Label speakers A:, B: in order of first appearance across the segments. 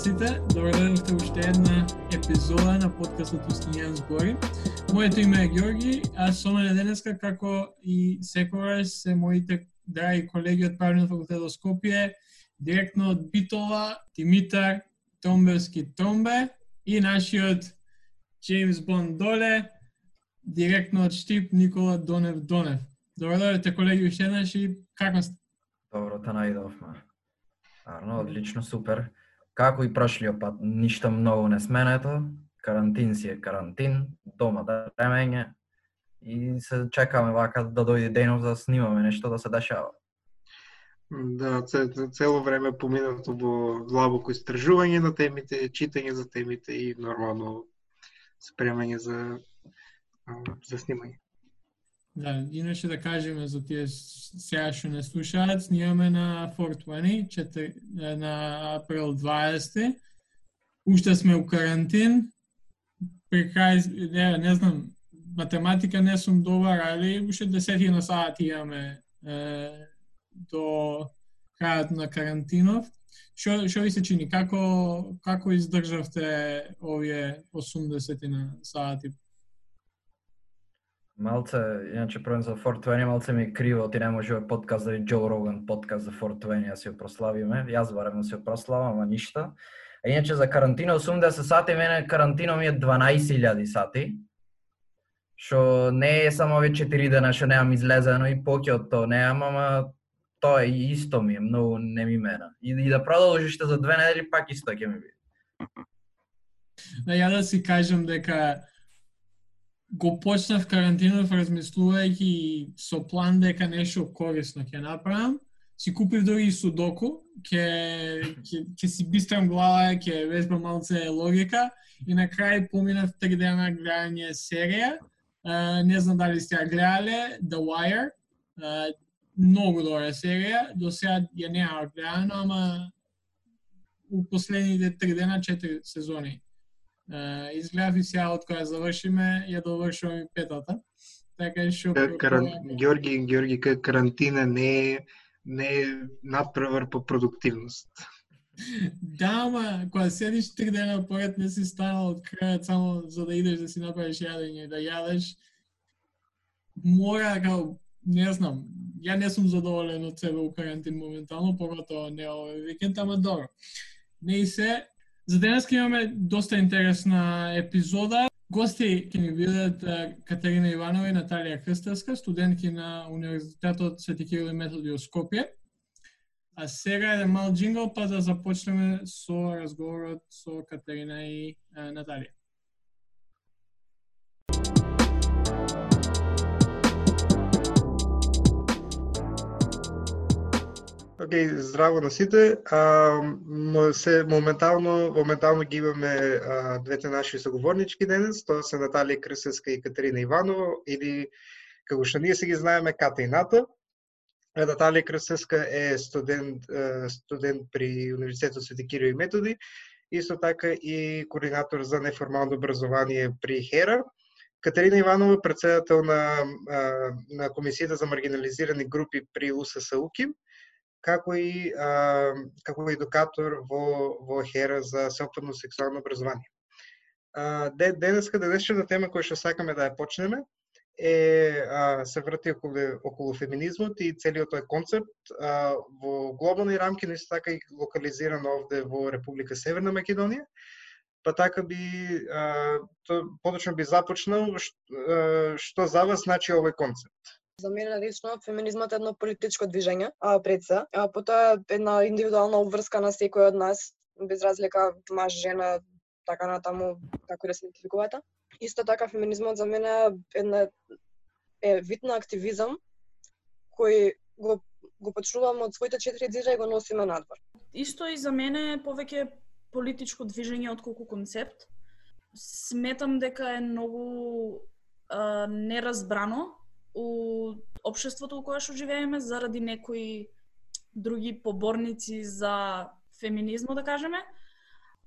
A: сите, добро уште една епизода на подкастот Устинијан збори. Моето име е Георги, а со мене денеска како и секогаш се моите драги колеги од Правниот факултет од Скопје, директно од Битола, Димитар Томбевски Томбе и нашиот Джеймс Бонд доле, директно од Штип Никола Донев Донев. Добро дојдовте колеги уште еднаш и како сте?
B: Добро та најдовме. Арно, одлично, супер. Како и прошлиот пат, ништо многу не сменето. Карантин си е карантин, дома да времење и се чекаме вака да дојде денов да снимаме нешто да се дешава.
C: Да, цело време поминато во длабоко истражување на темите, читање за темите и нормално спремање за за снимање.
A: Да, иначе да кажеме за тие сега што не слушаат, снимаме на 420, четир, на април 20. Уште сме у карантин. Прекрај, не, не знам, математика не сум добар, али уште десетина сати имаме е, до крајот на карантинов. Што што ви се чини? Како како издржавте овие 80 на сати
B: Малце, иначе проблем за 420, малце ми е криво, ти не може овој подкаст да е Джо Роган подкаст за 420, да си прославиме. Јас барем да се прославам, ама ништа. А иначе за карантина 80 сати, мене карантино ми е 12.000 сати. Што не е само овие 4 дена што немам излезено и поќе од тоа немам, ама тоа е исто ми е, многу не ми мена. И, и да продолжиш за две недели пак исто ќе ми биде.
A: Да ја да си кажам дека го почнав карантинов размислувајќи со план дека нешто корисно ќе направам. Си купив дори судоку, ќе ќе ќе си бистрам глава, ќе вежбам малце логика и на крај поминав три дена гледање серија. Uh, не знам дали сте ја гледале, The Wire. Uh, многу добра серија, до сега ја неа гледано, ама у последните три дена четири сезони изгледав и сега од која завршиме, ја довршувам и петата. Така што
C: Каран... Георги, Георги, карантина не е не е надпревар по продуктивност.
A: Да, ама кога седиш три дена поред не си станал од крајот само за да идеш да си направиш јадење и да јадеш, мора као не знам, ја не сум задоволен од себе у карантин моментално, поготово не овој викенд, ама добро. Не и се, За денес имаме доста интересна епизода. Гости ќе ни бидат Катерина Иванова и Наталија Крстевска, студентки на Универзитетот Свети Кирил и Методи од Скопје. А сега е мал джингл, па да започнеме со разговорот со Катерина и Наталија.
C: Океј, okay, здраво на сите. А, се моментално моментално ги имаме а, двете наши соговорнички денес, тоа се Наталија Крсеска и Катерина Иванова или како што ние се ги знаеме Ката и Ната. Наталија Крсеска е студент студент при Универзитетот Свети Кирил и Методи, исто така и координатор за неформално образование при ХЕРА. Катерина Иванова председател на на комисијата за маргинализирани групи при УСС УКИМ како и а, како едукатор во во Хера за сопствено сексуално образование. А, денеска денешната тема која што сакаме да ја почнеме е а, се врти околу околу феминизмот и целиот тој концепт а, во глобални рамки, но исто така и локализиран овде во Република Северна Македонија. Па така би а, то, подочно би започнал што, што за вас значи овој концепт.
D: За мене лично феминизмот е едно политичко движење, а пред се, а потоа една индивидуална обврска на секој од нас, без разлика маж, жена, така натаму, како да се идентификувате. Исто така феминизмот за мене е една е вид на активизам кој го го почнуваме од своите четири дзиджа и го носиме надвор.
E: Исто и за мене е повеќе политичко движење отколку концепт. Сметам дека е многу а, неразбрано у општеството у кое што живееме заради некои други поборници за феминизмо, да кажеме.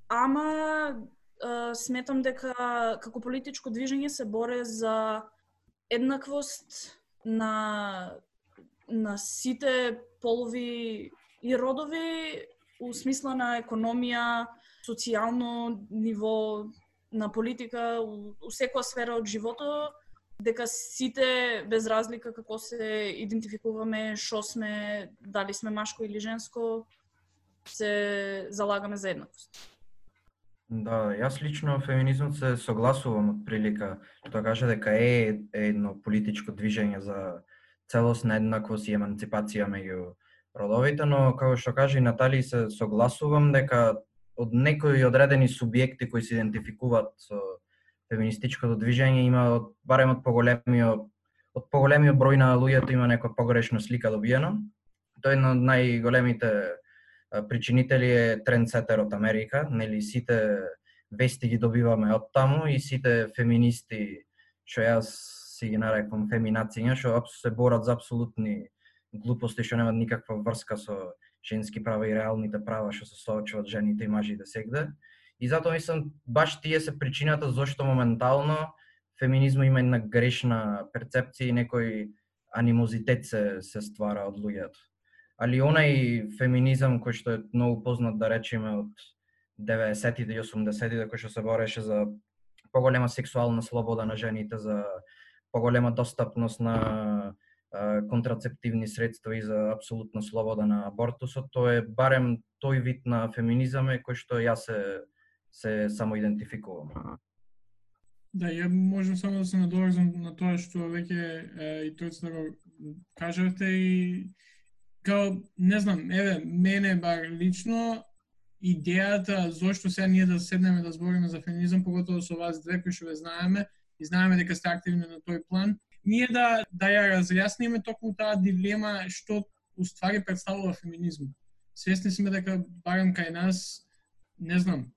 E: Ама е, сметам дека како политичко движење се боре за еднаквост на на сите полови и родови у смисла на економија, социјално ниво на политика, у, у секоја сфера од животот, дека сите без разлика како се идентификуваме, што сме, дали сме машко или женско, се залагаме за еднаквост.
B: Да, јас лично феминизмот се согласувам од прилика што каже дека е едно политичко движење за целосна еднаквост и еманципација меѓу родовите, но како што каже и Натали се согласувам дека од некои одредени субјекти кои се идентификуваат со феминистичкото движење има од, барем од поголемиот од поголемиот број на луѓето има некоја погрешна слика добиена. Тој е една од најголемите причинители е трендсетер од Америка, нели сите вести ги добиваме од таму и сите феминисти што јас си ги нарекувам феминациња, што се борат за апсолутни глупости што немаат никаква врска со женски права и реалните права што се соочуваат жените и мажите сегде. И затоа мислам баш тие се причината зашто моментално феминизмот има една грешна перцепција и некој анимозитет се се ствара од луѓето. Али онај феминизам кој што е многу познат да речеме од 90-тите и 80-тите кој што се бореше за поголема сексуална слобода на жените, за поголема достапност на контрацептивни средства и за апсолутна слобода на абортусот, тоа е барем тој вид на феминизам е кој што јас се се само идентификувам.
A: Да, ја можам само да се надоврзам на тоа што веќе и тој да го кажавте и као, не знам, еве, мене бар лично, идејата зошто сега ние да седнеме да збориме за феминизам, поготово со вас две кои што ве знаеме, и знаеме дека сте активни на тој план, ние да да ја разјасниме токму таа дилема што уствари представува феминизмот. Свесни сме дека барем кај нас, не знам,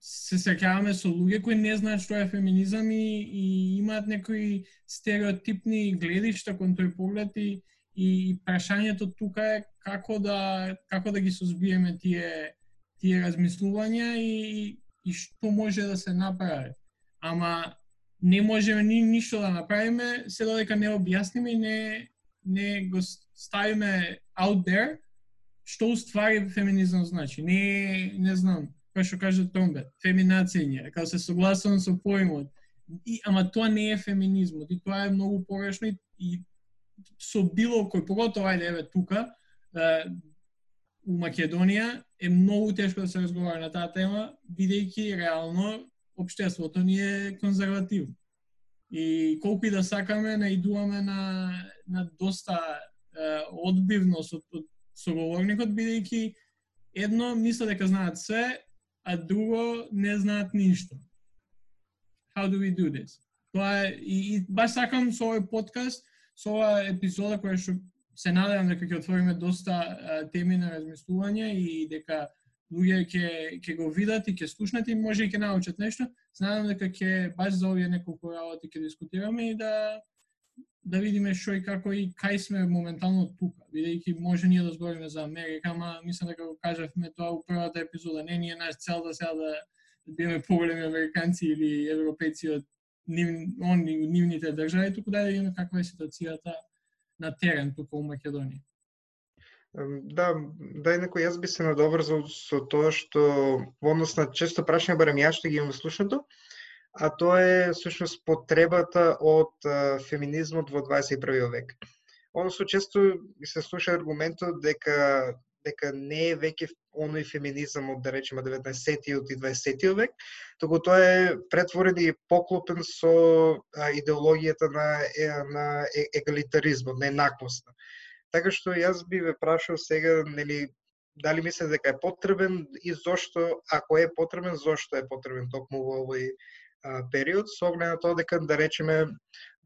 A: се сеќаваме со луѓе кои не знаат што е феминизам и, и имаат некои стереотипни гледишта кон тој поглед и и прашањето тука е како да како да ги созбиеме тие тие размислувања и и што може да се направи. Ама не можеме ни ништо да направиме се додека не објасниме и не не го ставиме out there што уствари феминизам значи. Не не знам, како што каже Тонга, феминацијање, како се согласувам со поимот. И, ама тоа не е феминизмот и тоа е многу погрешно и, и со било кој, поготово ајде еве тука, е, у Македонија е многу тешко да се разговара на таа тема, бидејќи реално општеството ни е конзервативно. И колку и да сакаме, наидуваме на, на доста е, одбивност од, од соговорникот, бидејќи едно мисля дека знаат се а друго не знаат ништо. How do we do this? Тоа е, и, и баш сакам со овој подкаст со ова епизода која што се надевам дека ќе отвориме доста а, теми на размислување и дека луѓе ќе ќе го видат и ќе слушнат и може и ќе научат нешто. Знам дека ќе баш за овие неколку работи ќе дискутираме и да да видиме што и како и кај сме моментално тука, бидејќи може ние да збориме за Америка, ама мислам дека го кажавме тоа у првата епизода. Не ние наш цел да сега да, да биеме поголеми американци или европејци од нив, они, нивните држави, туку да видиме каква е ситуацијата на терен тука у Македонија.
C: Да, да, некој јас би се надоврзал со тоа што во однос на често прашање барем ја што ги имам слушното а тоа е всушност потребата од феминизмот во 21 век. Односно често се слуша аргументот дека дека не е веќе оној феминизам од да речеме 19-тиот и 20-тиот век, туку тоа е претворен и поклопен со а, идеологијата на на егалитаризмот, на еднаквоста. Така што јас би ве прашал сега, нели, дали мислите дека е потребен и зошто, ако е потребен, зошто е потребен токму во овој период, со оглед на тоа дека, да речеме,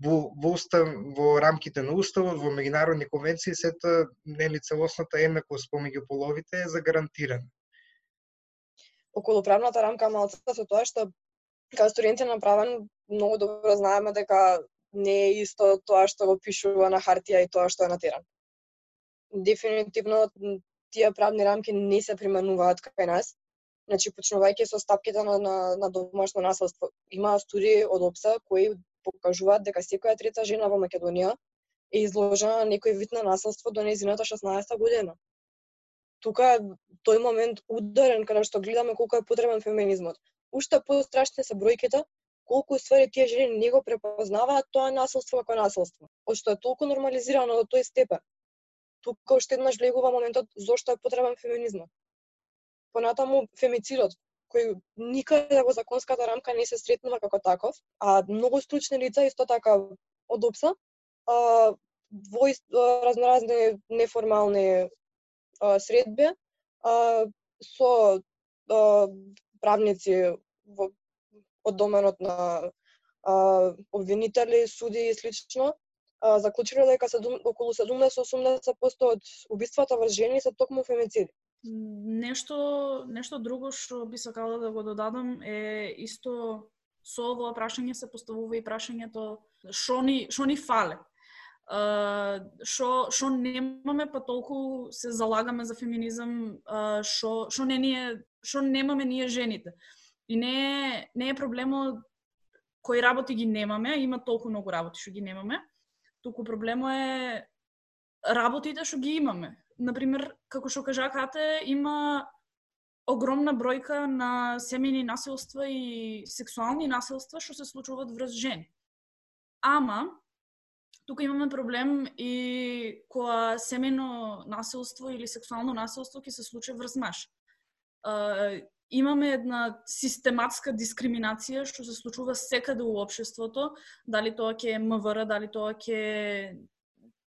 C: во, во, устав, во рамките на уставот, во меѓународни конвенции, сета нели целосната еднаквост помеѓу половите е загарантирана.
D: Околу правната рамка малцата со тоа што како студенти направен многу добро знаеме дека не е исто тоа што го пишува на хартија и тоа што е на терен. Дефинитивно тие правни рамки не се примануваат кај нас. Значи, почнувајќи со стапките на, на, на домашно насилство. Има студии од ОПСА кои покажуваат дека секоја трета жена во Македонија е изложена на некој вид на насилство до незината 16 година. тука е тој момент ударен каде што гледаме колку е потребен феминизмот. Уште пострашни се бројките, колку ствари тие жени не го препознаваат тоа насилство како насилство, од што е толку нормализирано до тој степен. Тука уште еднаш влегува моментот зошто е потребен феминизмот. Понатаму фемицидот, кој никаде во законската рамка не се сретнува како таков, а многу стручни лица исто така од ОПСА, а, во разноразни неформални а, средби а, со а, правници во, од доменот на а, обвинители, суди и слично, а, заклучиле дека околу 70-80% од убиствата врз жени се токму фемициди.
E: Нешто нешто друго што би сакала да го додадам е исто со овоа прашање се поставува и прашањето што ни што ни фале? Што што немаме па толку се залагаме за феминизам што што не ние што немаме ние жените. И не е не е проблемот кои работи ги немаме има толку многу работи што ги немаме. Туку проблемот е работите што ги имаме например како што кажа Кате има огромна бројка на семени насилства и сексуални насилства што се случуваат врз жени ама тука имаме проблем и која семено насилство или сексуално насилство ќе се случи врз маж. имаме една систематска дискриминација што се случува секаде во општеството, дали тоа ќе е МВР, дали тоа ќе е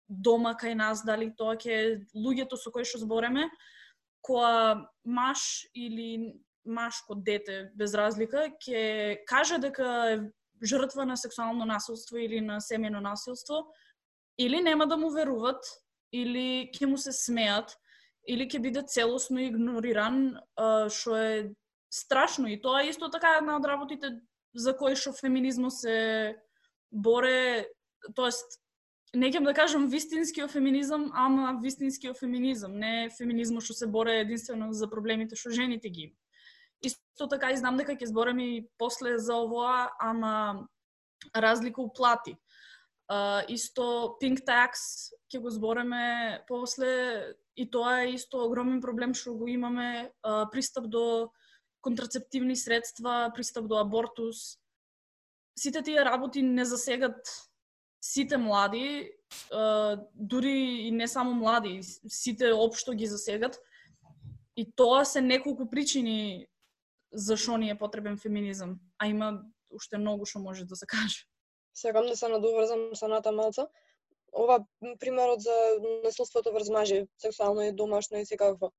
E: дома кај нас, дали тоа ќе е луѓето со кои што збореме, која маш или машко дете без разлика ќе каже дека е жртва на сексуално насилство или на семено насилство, или нема да му веруват, или ќе му се смеат, или ќе биде целосно игнориран, што е страшно. И тоа е исто така една од работите за кои што феминизмот се боре, тоест не ќе да кажам вистинскиот феминизам, ама вистинскиот феминизам, не феминизмот што се боре единствено за проблемите што жените ги имаат. Исто така и знам дека ќе зборам и после за овоа, ама разлика у плати. Uh, исто Pink Tax ќе го збореме после и тоа е исто огромен проблем што го имаме uh, пристап до контрацептивни средства, пристап до абортус. Сите тие работи не засегат сите млади, дури и не само млади, сите општо ги засегат. И тоа се неколку причини зашо ни е потребен феминизам, а има уште многу што може да се каже.
D: Сакам да се надоврзам со Ната Малца. Ова примерот за насилството врз мажи, сексуално и домашно и секакво.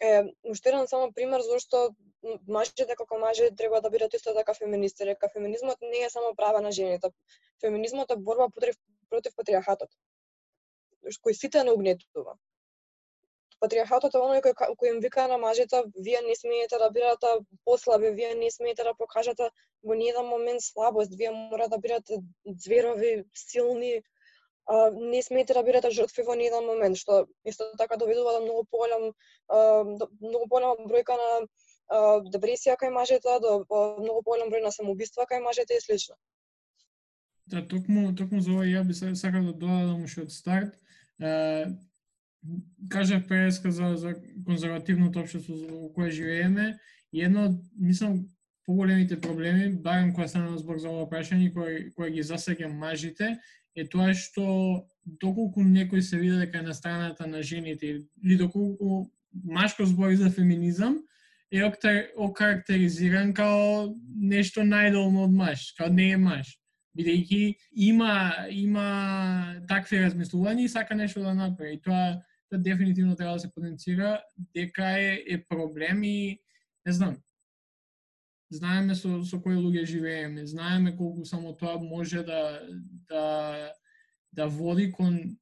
D: Е, уште еден само пример зашто мажите како мажи треба да бидат исто така феминисти. дека феминизмот не е само права на жените. Феминизмот е борба против, против патриархатот кој сите не угнетува патриархатот е оној кој, кој им вика на мажите, вие не смеете да бидете послаби, вие не смеете да покажете во ниједен момент слабост, вие мора да бидете зверови, силни, а, не смеете да бидете жртви во ниеден момент, што исто така доведува до многу поголем многу поголема бројка на а, депресија кај мажите, до многу поголем број на самоубиства кај мажите и слично.
A: Да, токму, токму за ова ја би сакал да додадам уште од старт кажав преска за, за конзервативното општество во кое живееме, и едно од, мислам, поголемите проблеми, барем кога на збор за ова прашање, кој, кој ги засега мажите, е тоа што доколку некој се види дека е на страната на жените, или доколку машко збори за феминизам, е окарактеризиран као нешто најдолно од маж, као не е маж бидејќи има има такви размислувања и сака нешто да направи. Тоа тоа дефинитивно треба да се потенцира дека е, е проблем и не знам. Знаеме со, со кои луѓе живееме, знаеме колку само тоа може да да да води кон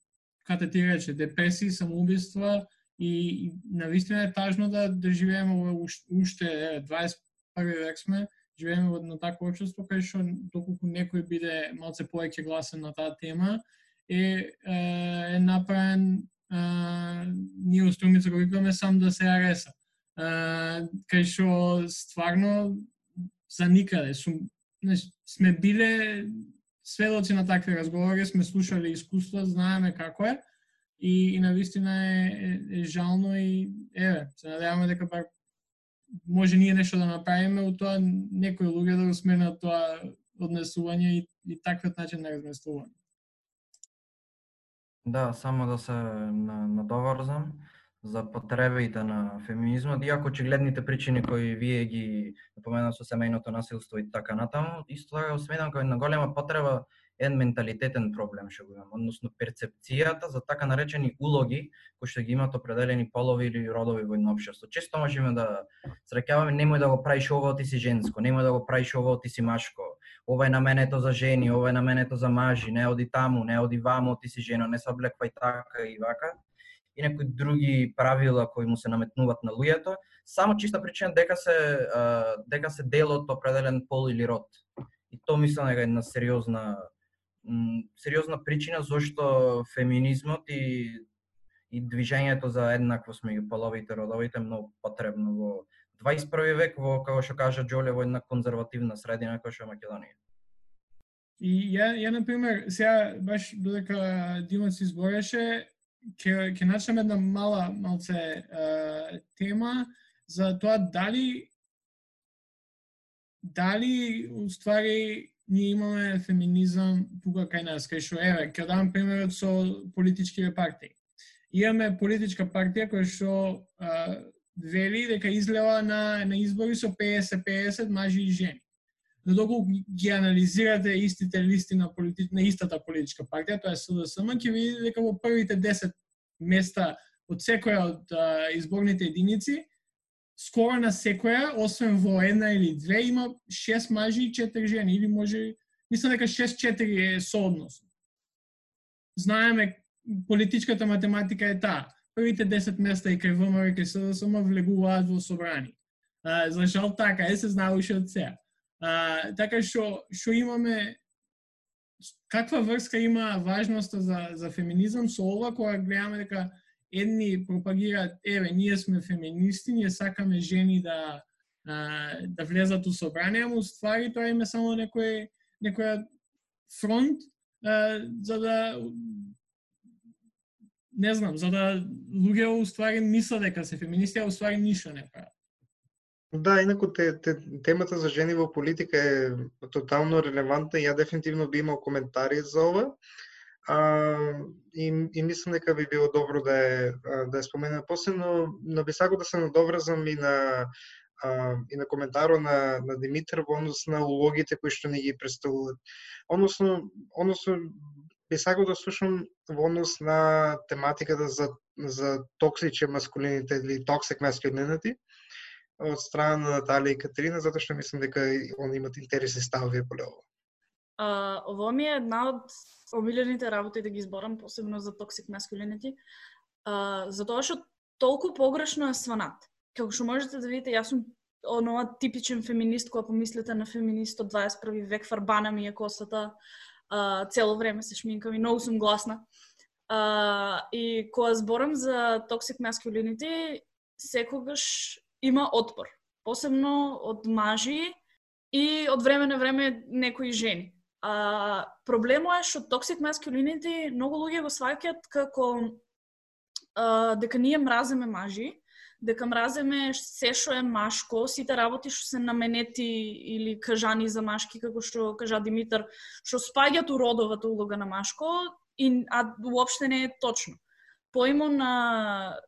A: кате да ти рече депресии, самоубиства и, и навистина е тажно да да живееме во уште 21 век сме, живееме во едно такво општество кај што доколку некој биде малце повеќе гласен на таа тема е е, е направен ние у Струмица го викаме сам да се ареса. кај што стварно за никаде. Сум, сме биле сведоци на такви разговори, сме слушали искуства, знаеме како е, и, и на вистина е, е, е жално и еве, се надеваме дека бар може ние нешто да направиме у тоа некои луѓе да го сменат тоа однесување и, и таквиот начин на размислување.
B: Да, само да се надоврзам за потребите да на феминизмот, иако очигледните причини кои вие ги напоменав со семејното насилство и така натаму, исто така го сметам како на голема потреба еден менталитетен проблем што го имам, односно перцепцијата за така наречени улоги кои што ги имаат определени полови или родови во едно општество. Често можеме да среќаваме немој да го правиш ова ти си женско, немој да го правиш ова ти си машко. Ова е на менето за жени, ова е на менето за мажи, не оди таму, не оди ваму, ти си жена, не се облеквај така и вака и некои други правила кои му се наметнуваат на луѓето, само чиста причина дека се дека се дел од определен пол или род. И то мислам дека е една сериозна сериозна причина зашто феминизмот и и движењето за еднаквост меѓу половите родовите е многу потребно во 21 век во како што кажа Џоле во една конзервативна средина како што е Македонија.
A: И ја, ја на пример, сега баш додека Димон се избореше, ќе ќе начнеме една мала малце е, тема за тоа дали дали уствари ние имаме феминизам тука кај нас, кај што еве, ќе дам примерот со политичките партии. Имаме политичка партија која што вели дека излева на на избори со 50-50 мажи и жени но доколку ги анализирате истите листи на, полити... на истата политичка партија, тоа е СДСМ, ќе видите дека во првите 10 места од секоја од а, изборните единици, скоро на секоја, освен во една или две, има 6 мажи и 4 жени, или може, мислам дека 6-4 е сооднос. Знаеме, политичката математика е таа. Првите 10 места и кај ВМРО и кај СДСМ влегуваат во собрани. А, за жал така, е се знаеше од сега. А, така што што имаме каква врска има важноста за за феминизам со ова кога гледаме дека едни пропагираат еве ние сме феминисти, ние сакаме жени да а, да влезат у собрание, му ствари тоа има само некој некоја фронт а, за да не знам, за да луѓе уствари мислат дека се феминисти, а уствари ништо не прават.
C: Да, инаку те, те, темата за жени во политика е тотално релевантна и ја дефинитивно би имал коментари за ова. А, и, и мислам дека би било добро да е, да е споменам посебно, но би сакал да се надоврзам и на а, и на коментаро на, на Димитар во однос на улогите кои што не ги представуваат. Односно, односно би сакал да слушам во однос на тематиката за, за токсичен маскулините или токсик маскулинити, од страна на Наталија и Катерина, затоа што мислам дека они имат интересни ставови по ово.
E: Uh, ово ми е една од омилените работи да ги изборам, посебно за toxic masculinity, uh, затоа што толку погрешно е сванат. Како што можете да видите, јас сум онова типичен феминист, која помислите на феминист од 21 век, фарбана ми е косата, uh, цело време се шминкам и многу сум гласна. Uh, и кога зборам за toxic masculinity, секогаш има отпор, посебно од мажи и од време на време некои жени. А, проблемот е што токсик masculinity многу луѓе го сваќаат како а, дека ние мразиме мажи, дека мразиме се што е машко, сите работи што се наменети или кажани за машки, како што кажа Димитар, што спаѓаат у родовата улога на машко, и, а уопште не е точно. Поимо на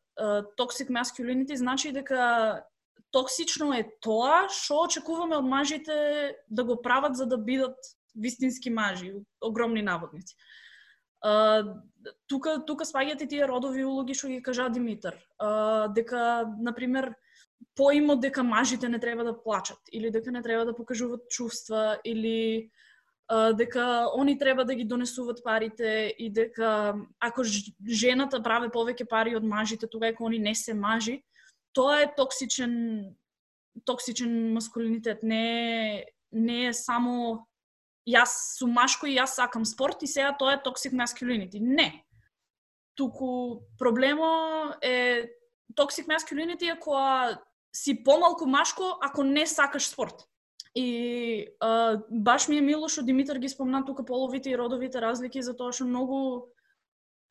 E: toxic masculinity значи дека токсично е тоа што очекуваме од мажите да го прават за да бидат вистински мажи, огромни наводници. Uh, тука тука спаѓате тие родови улоги што ги кажа Димитар. Uh, дека на пример поимо дека мажите не треба да плачат или дека не треба да покажуваат чувства или uh, дека они треба да ги донесуваат парите и дека ако жената праве повеќе пари од мажите тогава они не се мажи, тоа е токсичен токсичен маскулинитет, не не е само јас сум машко и јас сакам спорт и сега тоа е токсик маскулинити. Не. Туку проблемо е токсик маскулинити е кога си помалку машко ако не сакаш спорт. И а, баш ми е мило што Димитар ги спомна тука половите и родовите разлики, за тоа што многу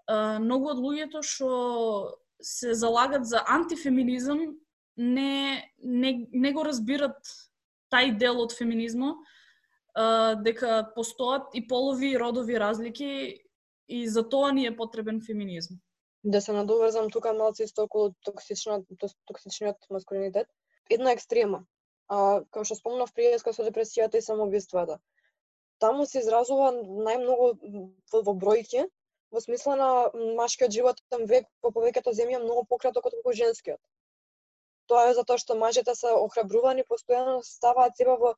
E: а, многу од луѓето што се залагат за антифеминизам не, не, не го разбират тај дел од феминизмот, дека постоат и полови и родови разлики и за тоа ни е потребен феминизм.
D: Да се надоврзам тука малци исто околу токсичниот, токсичниот маскулинитет. Една екстрема, а, како што спомнав пријеска со депресијата и самоубиствата. Таму се изразува најмногу во, во бројки, во смисла на машкиот животен век во повеќето земја многу пократок од колку женскиот. Тоа е затоа што мажите се охрабрувани постојано да ставаат себе во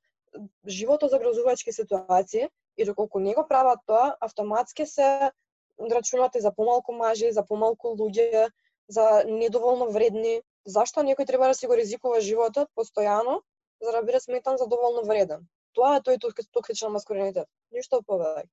D: живото загрозувачки ситуации и доколку не го прават тоа, автоматски се рачунате за помалку мажи, за помалку луѓе, за недоволно вредни. Зашто некој треба да си го ризикува животот постојано за да биде сметан за доволно вреден? Тоа е тој токсичен маскулинитет. Ништо повеќе.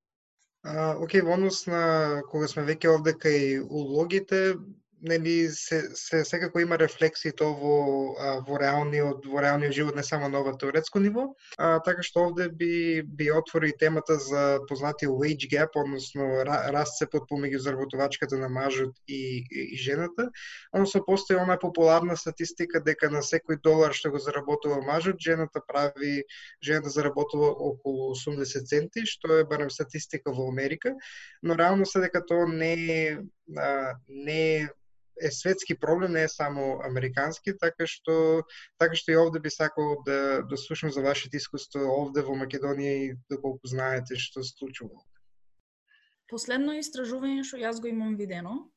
C: А, окей, во однос на кога сме веќе овде кај улогите, нели се, се секако има рефлекси тоа во а, во реалниот во реалниот живот не само на ова теоретско ниво, а, така што овде би би отвори темата за познатиот wage gap, односно расцепот помеѓу заработувачката на мажот и, и, и жената, односно постои она популарна статистика дека на секој долар што го заработува мажот, жената прави жената заработува околу 80 центи, што е барем статистика во Америка, но реално се дека тоа не е не е е светски проблем, не е само американски, така што така што и овде би сакал да да слушам за вашето искуство овде во Македонија и да доколку знаете што се случува.
E: Последно истражување што јас го имам видено,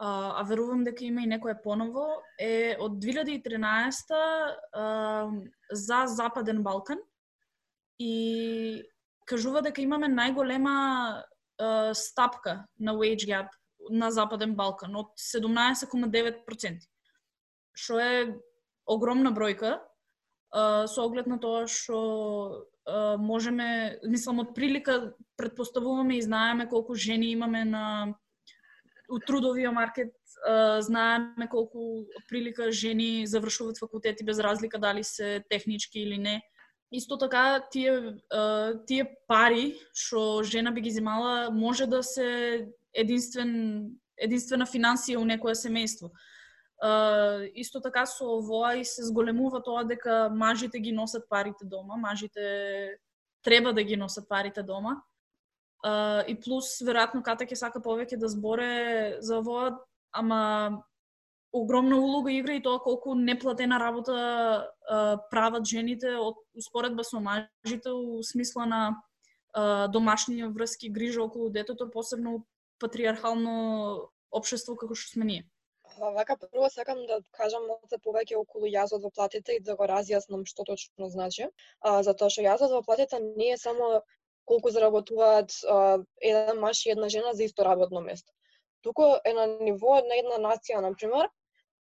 E: а, а верувам дека има и некое поново, е од 2013 а, за Западен Балкан и кажува дека имаме најголема а, стапка на wage gap на Западен Балкан од 17,9%. Што е огромна бројка со оглед на тоа што можеме, мислам од прилика предпоставуваме и знаеме колку жени имаме на у трудовиот маркет, знаеме колку од прилика жени завршуваат факултети без разлика дали се технички или не. Исто така тие тие пари што жена би ги земала може да се единствен единствена финансија у некое семејство. Uh, исто така со овоа и се зголемува тоа дека мажите ги носат парите дома, мажите треба да ги носат парите дома. Uh, и плюс, веројатно, Ката ќе сака повеќе да зборе за овоа, ама огромна улога игра и тоа колку неплатена работа uh, прават жените од успоредба со мажите у смисла на домашни врски, грижа околу детето, посебно патриархално општество како што сме ние.
D: Вака прво сакам да кажам малце повеќе околу јазот во платите и да го разјаснам што точно значи. А, затоа што јазот во платите не е само колку заработуваат а, еден маж и една жена за исто работно место. Туку е на ниво на една нација, на пример,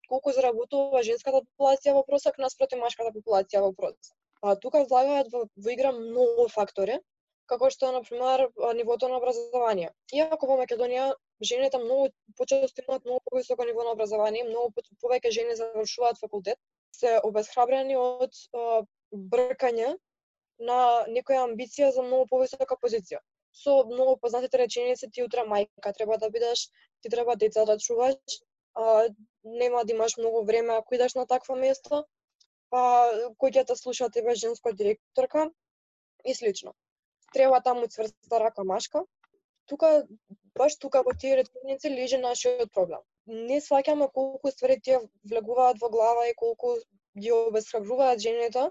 D: колку заработува женската популација во просек наспроти машката популација во просек. А, тука влагаат во, во игра многу фактори, како што е, например, нивото на образование. Иако во Македонија жените многу почесто имаат многу повисоко ниво на образование, многу повеќе жени завршуваат факултет, се обезхрабрени од а, бркање на некоја амбиција за многу повисока позиција. Со многу познатите реченици ти утре мајка треба да бидеш, ти треба деца да чуваш, а, нема да имаш многу време ако идеш на такво место, па кој ќе те слуша тебе женска директорка и слично треба таму цврста рака машка. Тука, баш тука во тие реченици лежи нашиот проблем. Не сваќаме колку ствари тие влегуваат во глава и колку ги обесхрабруваат жените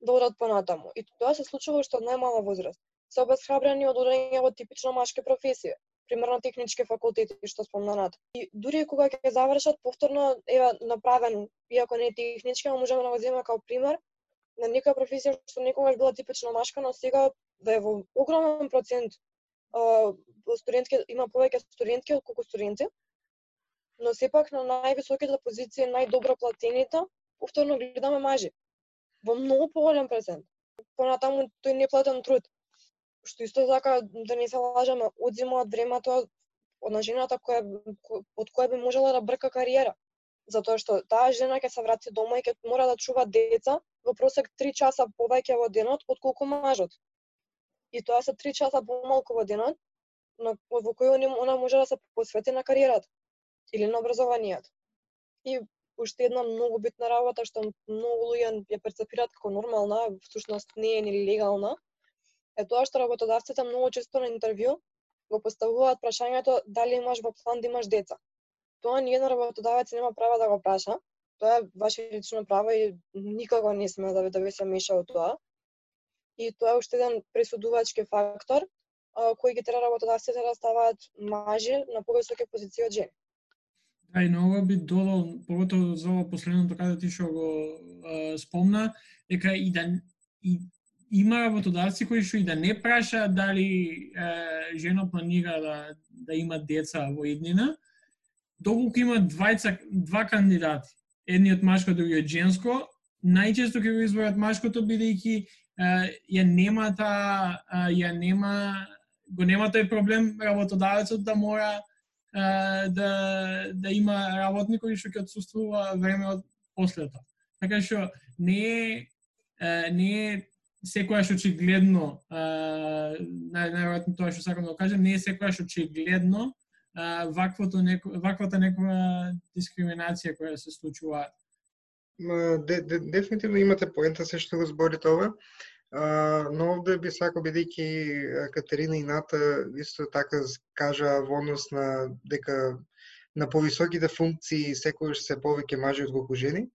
D: да одат понатаму. И тоа се случува што од најмала возраст. Се обесхрабрени од одење во типично машки професии примерно технички факултети што спомнанат. И дури кога ќе завршат повторно е направен, иако не е технички, можеме да го земеме како пример на некоја професија што некогаш била типично машка, но сега да е во огромен процент студентки, има повеќе студентки од колку студенти, но сепак на највисоките позиции, најдобро платените, повторно гледаме мажи. Во многу поголем процент. Понатаму тој неплатен труд, што исто така да не се лажеме, одзема од времето од на жената која од која би можела да брка кариера. Затоа што таа жена ќе се врати дома и ќе мора да чува деца во просек 3 часа повеќе во денот отколку мажот и тоа се 3 часа помалку во денот, но во кој она она може да се посвети на кариерата или на образованието. И уште една многу битна работа што многу луѓе ја перцепираат како нормална, всушност не е ни легална, е тоа што работодавците многу често на интервју го поставуваат прашањето дали имаш во план да имаш деца. Тоа ни еден работодавец нема право да го праша. Тоа е ваше лично право и никога не сме да ви да ви се меша во тоа. И тоа е уште еден пресудувачки фактор кој ги тера работодавците да ставаат мажи на повисоки позиции од жени.
A: Да, и на ова би додал, поготово за ова последното каде ти што го а, спомна, дека и да и, има работодавци кои што и да не праша дали е, жена планира да, да има деца во еднина, доколку има двајца, два кандидати, едниот машко, другиот женско, најчесто ќе го изборат машкото бидејќи ја нема та ја нема го нема тој проблем работодавецот да мора да да има работник кој што ќе отсуствува време од послето. Така што не е не е секојаш очигледно најверојатно тоа што сакам да кажам, не е секојаш очигледно ваквото неко, ваквата некоја дискриминација која се случува.
C: Де, де, дефинитивно имате поента се што го зборите ова но овде би сакал бидејќи Катерина и Ната исто така кажа во однос на дека на повисоките функции секогаш се повеќе мажи од жени.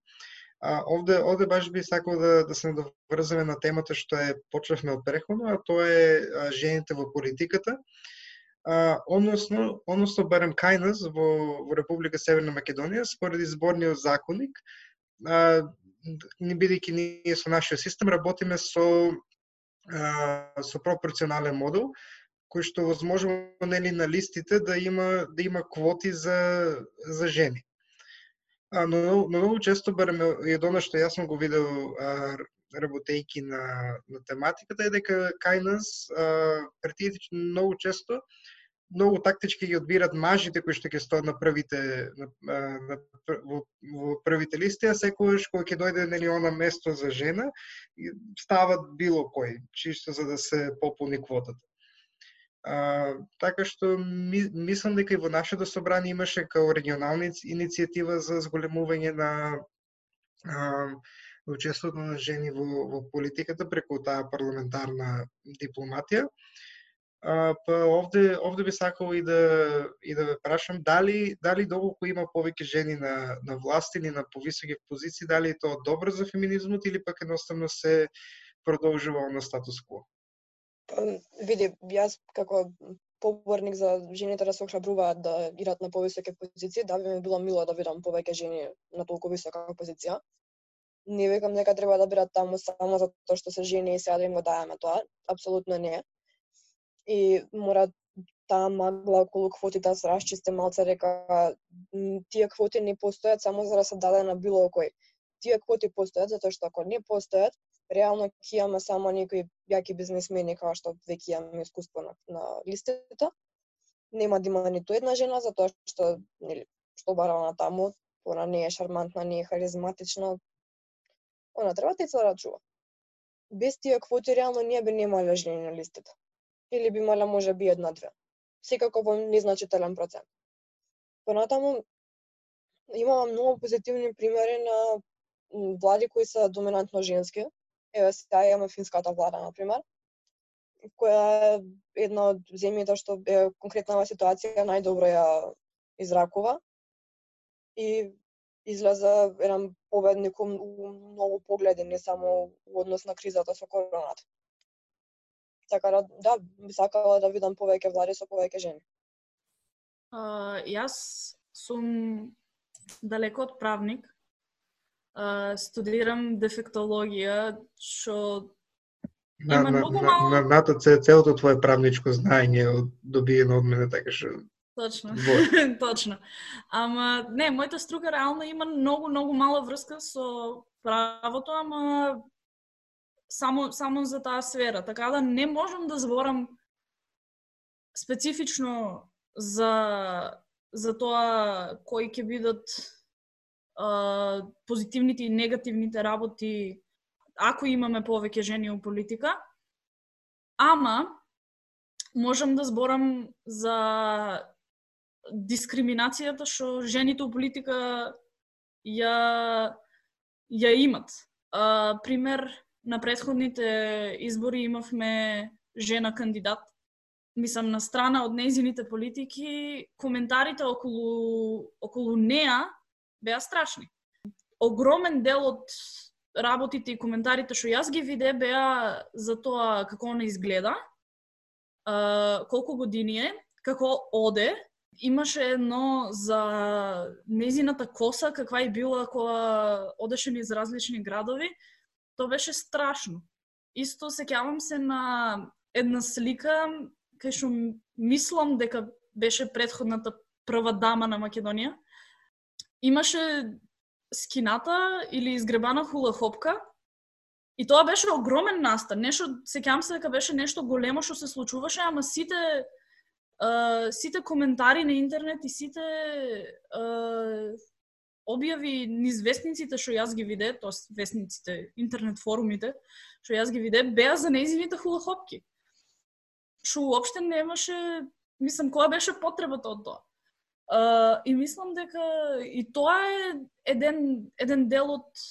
C: А, овде, овде баш би сакал да, да се надоврзаме на темата што е почнавме од преходно, а тоа е а, жените во политиката. А, односно, односно барем кај нас во, во Република Северна Македонија, според изборниот законник, не бидејќи ние со нашиот систем работиме со со пропорционален модел кој што возможно нели на листите да има да има квоти за за жени. А, но, но многу често барем и од што јас сум го видел а, работејки на, на тематиката е дека кај нас а, многу често многу тактички ги одбират мажите кои што ќе стоат на првите на, на, во, во првите листи, а секогаш кој ќе дојде нели она место за жена, стават било кој, чисто за да се пополни квотата. А, така што ми, мислам дека и во нашето собрание имаше као регионална иницијатива за зголемување на а, учеството на жени во, во политиката преку таа парламентарна дипломатија. А, па овде овде би сакал и да и да ве прашам дали дали доколку има повеќе жени на на власт или на повисоки позиции, дали е тоа добро за феминизмот или пак едноставно се продолжува на статус кво?
D: Па, види, јас како поборник за жените да се охрабруваат да играат на повисоки позиции, да би ми било мило да видам повеќе жени на толку висока позиција. Не викам дека треба да бидат таму само затоа што се жени и сега да им го даваме тоа, апсолутно не и мора таа магла околу квоти да се расчисти малце река. тие квоти не постојат само за да се даде на било кој. Тие квоти постојат затоа што ако не постојат, реално ќе имаме само некои јаки бизнисмени кои што веќе имаме искуство на, на листите. Нема да има ниту една жена затоа што нели што бара на таму, она не е шармантна, не е харизматична. Она треба да се рачува. Без тие квоти реално ние би немале жени на листите или би мала може би една-две. Секако во незначителен процент. Понатаму, имам многу позитивни примери на влади кои се доминантно женски. Еве сега имаме финската влада, на пример, која е една од земјите што е конкретна ситуација најдобро ја изракува и излезе еден победник у многу погледи, не само во однос на кризата со короната. Така да, да, би сакала да видам повеќе влади со повеќе жени.
E: Uh, јас сум далеко од правник. Uh, студирам дефектологија, што
C: на, на, многу мало... На, на, на целото твое правничко знаење добиено од мене, така што
E: Точно, точно. Ама, не, мојата струка реално има многу, многу мала врска со правото, ама само само за таа сфера, така да не можам да зборам специфично за за тоа кои ќе бидат а, позитивните и негативните работи ако имаме повеќе жени во политика. Ама можам да зборам за дискриминацијата што жените во политика ја ја имат. А, пример, на предходните избори имавме жена кандидат. Мислам, на страна од нејзините политики, коментарите околу, околу неа беа страшни. Огромен дел од работите и коментарите што јас ги виде беа за тоа како она изгледа, колку години е, како оде, имаше едно за незината коса, каква е била која одеше низ различни градови, тоа беше страшно. Исто сеќавам се на една слика кај што мислам дека беше предходната прва дама на Македонија. Имаше скината или изгребана хула хопка И тоа беше огромен настан. Нешто, сеќам се дека беше нешто големо што се случуваше, ама сите uh, сите коментари на интернет и сите uh, објави низ вестниците што јас ги виде, тоа вестниците, интернет форумите, што јас ги виде, беа за нејзините хулахопки. Што уопште немаше, мислам, која беше потребата од тоа. Uh, и мислам дека и тоа е еден, еден дел од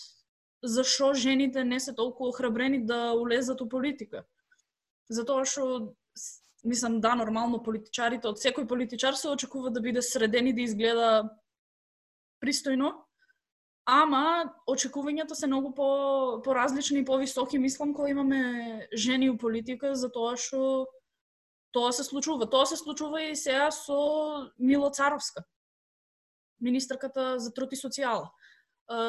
E: зашо жените не се толку охрабрени да улезат у политика. Затоа што мислам да нормално политичарите од секој политичар се очекува да биде среден и да изгледа пристојно, ама очекувањата се многу по по различни, и повисоки мислам кога имаме жени у политика затоа што тоа се случува. Тоа се случува и сега со Мило Царовска, министрката за труд и социјала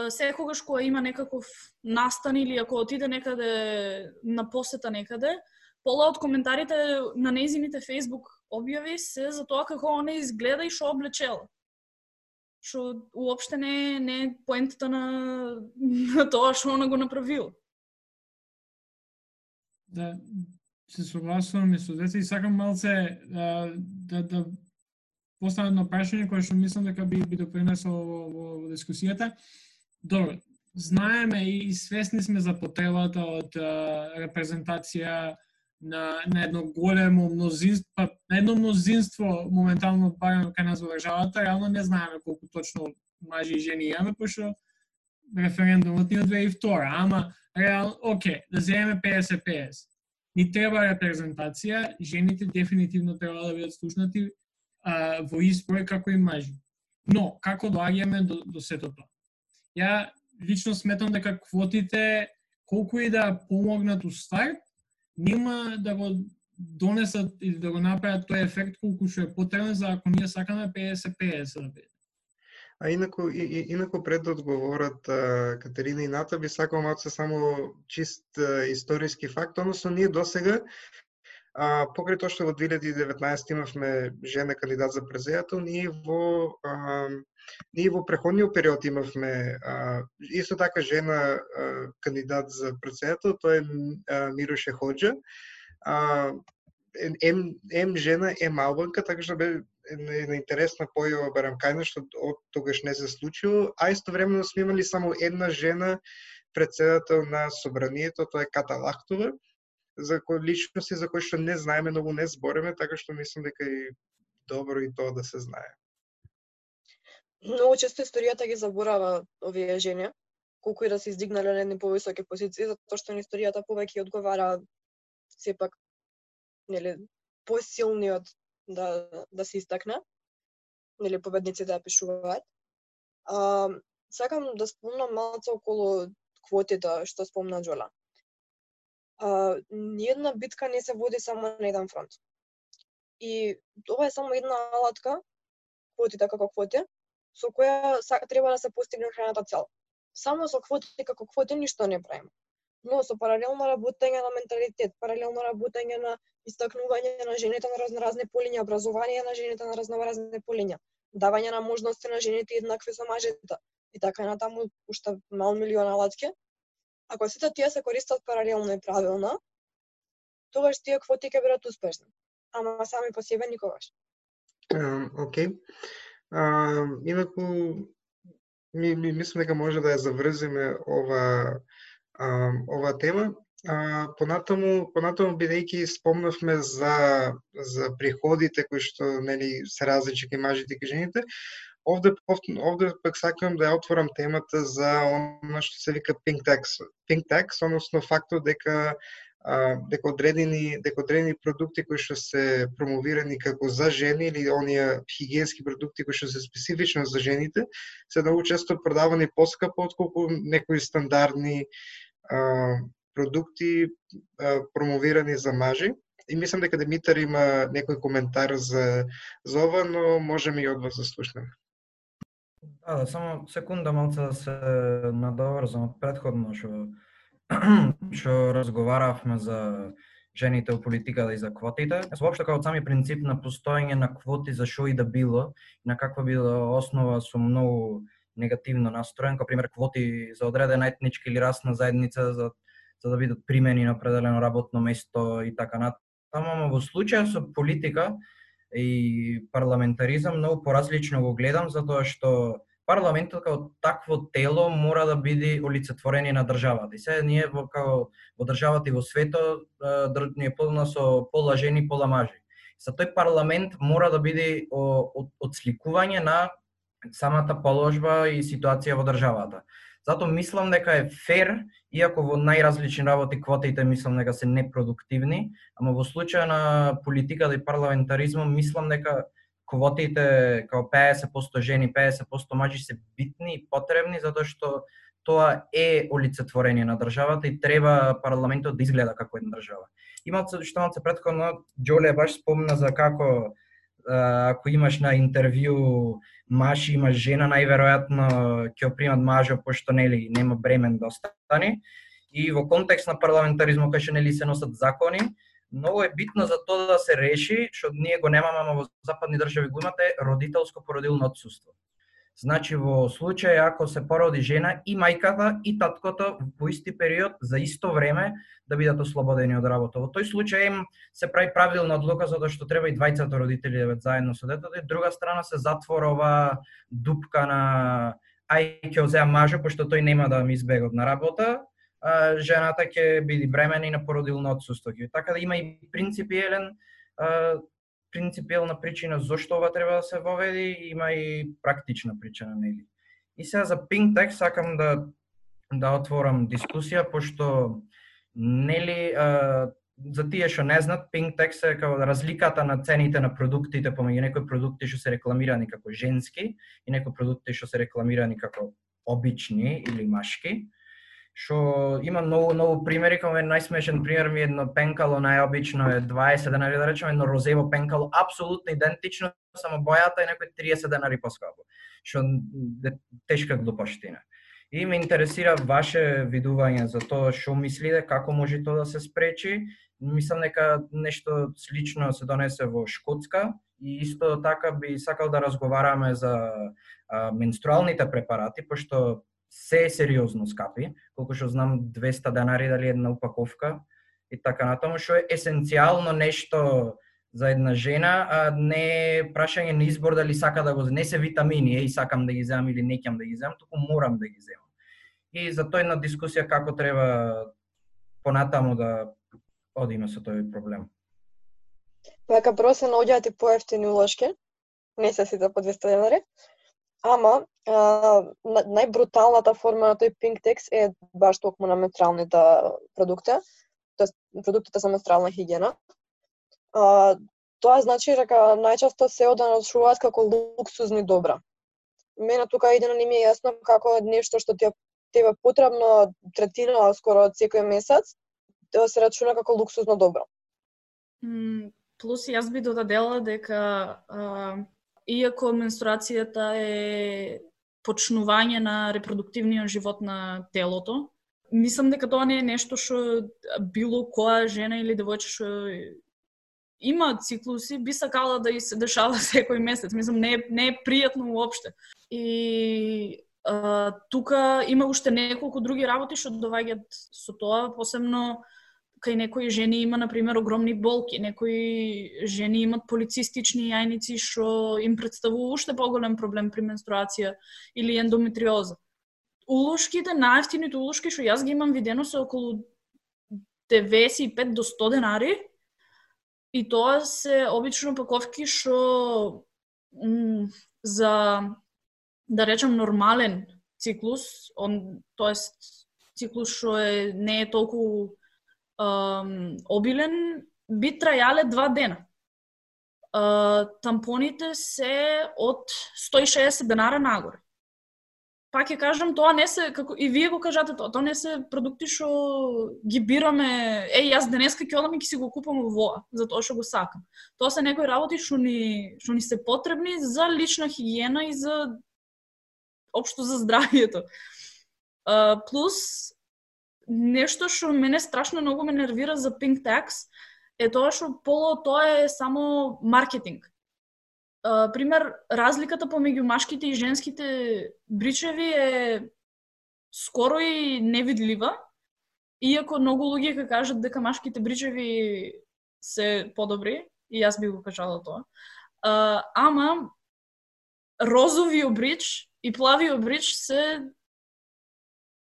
E: секогаш кога има некаков настан или ако отиде некаде на посета некаде, пола од коментарите на незините Facebook објави се за тоа како она изгледа и што облечела. Што уопште не, не е поентата на, на тоа што она го направил.
A: Да, се согласувам и со деца и сакам малце да, да, да поставам едно прашање кое што мислам дека би, би допринесло во, во, во дискусијата. Добро, знаеме и свесни сме за потребата од репрезентација на, на едно големо мнозинство, па, на едно мнозинство моментално барем кај нас во државата, реално не знаеме колку точно мажи и жени имаме, пошто референдумот ни од 2002, ама реално, оке, да земеме 50-50. Ни треба репрезентација, жените дефинитивно треба да бидат слушнати а, во избори како и мажи. Но, како доаѓаме до, до сето тоа? Ја лично сметам дека квотите, колку и да помогнат у старт, нема да го донесат или да го направат тој ефект колку што е потребен за ако ние сакаме 50-50 да биде.
C: А инаку, и, и, инаку пред да одговорат а, Катерина и Ната, би сакал малце само чист а, историски факт, односно ние досега А, покрај тоа што во 2019 имавме жена кандидат за президател, ние во а, ние во преходниот период имавме а, исто така жена а, кандидат за председател, тоа е Мироше Ходжа. А, ем, ем жена, ем албанка, така што бе една интересна појава барам што од тогаш не се случило, а истовремено сме имали само една жена председател на собранието, тоа е Ката Лахтова, за кои личности за кои што не знаеме, многу не збореме, така што мислам дека е добро и тоа да се знае.
D: Многу често историјата ги заборава овие жени, колку и да се издигнале на едни повисоки позиции, затоа што на историјата повеќе одговара сепак нели посилниот да да се истакне, нели победниците да пишуваат. А, сакам да спомнам малку околу квотите што спомна Джола а, ниедна битка не се води само на еден фронт. И ова е само една алатка, квотите така како квоти, со која треба да се постигне храната цел. Само со квоти како квоти ништо не правиме. Но со паралелно работење на менталитет, паралелно работење на истакнување на жените на разноразни полиња, образование на жените на разноразни полиња, давање на можности на жените еднакви со мажите и така натаму уште мал милион алатки, Ако сите тие се користат паралелно и правилно, тогаш тие квоти ќе бидат успешни. Ама сами по себе никогаш.
C: Океј. Okay. инаку, ми, ми мислам дека може да ја заврзиме ова, а, ова тема. А, понатаму, понатаму бидејќи спомнавме за за приходите кои што нели се различни кај мажите и кај жените, овде овде пак сакам да ја отворам темата за она што се вика pink tax. Pink tax, односно фактот дека а, дека одредени дека одредени продукти кои што се промовирани како за жени или оние хигиенски продукти кои што се специфично за жените, се многу често продавани поскапо отколку некои стандардни а, продукти а, промовирани за мажи. И мислам дека Димитар има некој коментар за, за ова, но можеме и од вас да слушнеме.
B: Да, да, само секунда малце да се надоврзам од предходно што што разговаравме за жените во политиката и за квотите. Јас воопшто како сами принцип на постоење на квоти за што и да било, на каква била основа сум многу негативно настроен, како пример квоти за одредена етничка или расна заедница за за да бидат примени на определено работно место и така натаму, ама во случај со политика и парламентаризам многу поразлично го гледам затоа што парламентот како такво тело мора да биде олицетворение на државата. И сега ние во како во државата и во светот ние полно со пола жени, пола мажи. За тој парламент мора да биде одсликување на самата положба и ситуација во државата. Затоа мислам дека е фер, иако во најразлични работи квотите мислам дека се непродуктивни, ама во случај на политиката и парламентаризмом мислам дека квотите као 50% жени, 50% мажи се битни и потребни затоа што тоа е олицетворение на државата и треба парламентот да изгледа како една држава. Имат што се претходно Џоле баш спомна за како ако имаш на интервју маж и жена, најверојатно ќе примат мажо, пошто нели нема бремен да остане. И во контекст на парламентаризмот кај што нели се носат закони, многу е битно за тоа да се реши, што ние го немаме, ама во западни држави го имате родителско породилно отсуство. Значи во случај ако се породи жена и мајката и таткото во исти период за исто време да бидат ослободени од работа. Во тој случај им се прави правилна одлука затоа што треба и двајцата родители да бидат заедно со детето и друга страна се затвора дупка на ај ќе озеа мажа пошто тој нема да ми избегот на работа, а, жената ќе биде бремена и на породилно отсуство. Така да има и принципиелен принципиелна причина зошто ова треба да се воведи, има и практична причина, нели. И сега за Pink сакам да да отворам дискусија, пошто нели а, за тие што не знаат, Pink е како разликата на цените на продуктите помеѓу некои продукти што се рекламирани како женски и некои продукти што се рекламирани како обични или машки што има многу многу примери, како најсмешен пример ми е едно пенкало најобично е 20 денари да речеме, едно розево пенкало апсолутно идентично, само бојата е некој 30 денари поскапо. Што е тешка глупоштина. И ме интересира ваше видување за тоа што мислите, како може тоа да се спречи. Мислам дека нешто слично се донесе во Шкотска и исто така би сакал да разговараме за а, менструалните препарати, пошто се е сериозно скапи, колку што знам 200 денари дали една упаковка и така натаму, што е есенцијално нешто за една жена, а не е прашање на избор дали сака да го не се витамини, и сакам да ги земам или не ќе да ги земам, туку морам да ги земам. И за тој на дискусија како треба понатаму да одиме со тој проблем.
D: Вака прво наоѓаат и поевтини улошки, не се сите по 200 денари, Ама, а, најбруталната форма на тој pink text е баш токму на менструалните продукти, тоест продуктите за менструална хигиена. А, тоа значи дека најчесто се оданашуваат како луксузни добра. Мене тука едно не ми е јасно како нешто што ти тебе потребно третира скоро секој месец, да се рачуна како луксузно добро.
E: Mm, плюс јас би додадела дека а, иако менструацијата е почнување на репродуктивниот живот на телото, мислам дека тоа не е нешто што било која жена или девојче што има циклуси, би сакала да и се дешава секој месец. Мислам, не е, не е пријатно уопште. И а, тука има уште неколку други работи што доваѓаат со тоа, посебно кај некои жени има, например, огромни болки, некои жени имат полицистични јајници што им представува уште поголем проблем при менструација или ендометриоза. Улошките, најефтините улошки што јас ги имам видено се околу 95 до 100 денари. И тоа се обично паковки што за да речам нормален циклус, он тоест циклус што е не е толку um, обилен, би трајале два дена. Uh, тампоните се од 160 денара нагоре пак ќе кажам, тоа не се, како и вие го кажате тоа, тоа не се продукти што ги бираме, е, јас денеска ќе одам и ќе си го купам воа, затоа што го сакам. Тоа се некои работи што ни, што ни се потребни за лична хигиена и за општо за здравието. Uh, плюс, нешто што мене страшно многу ме нервира за Pink Tax е тоа што поло тоа е само маркетинг пример, разликата помеѓу машките и женските бричеви е скоро и невидлива, иако многу луѓе ка кажат дека машките бричеви се подобри, и јас би го кажала тоа. Uh, ама розовиот брич и плавиот брич се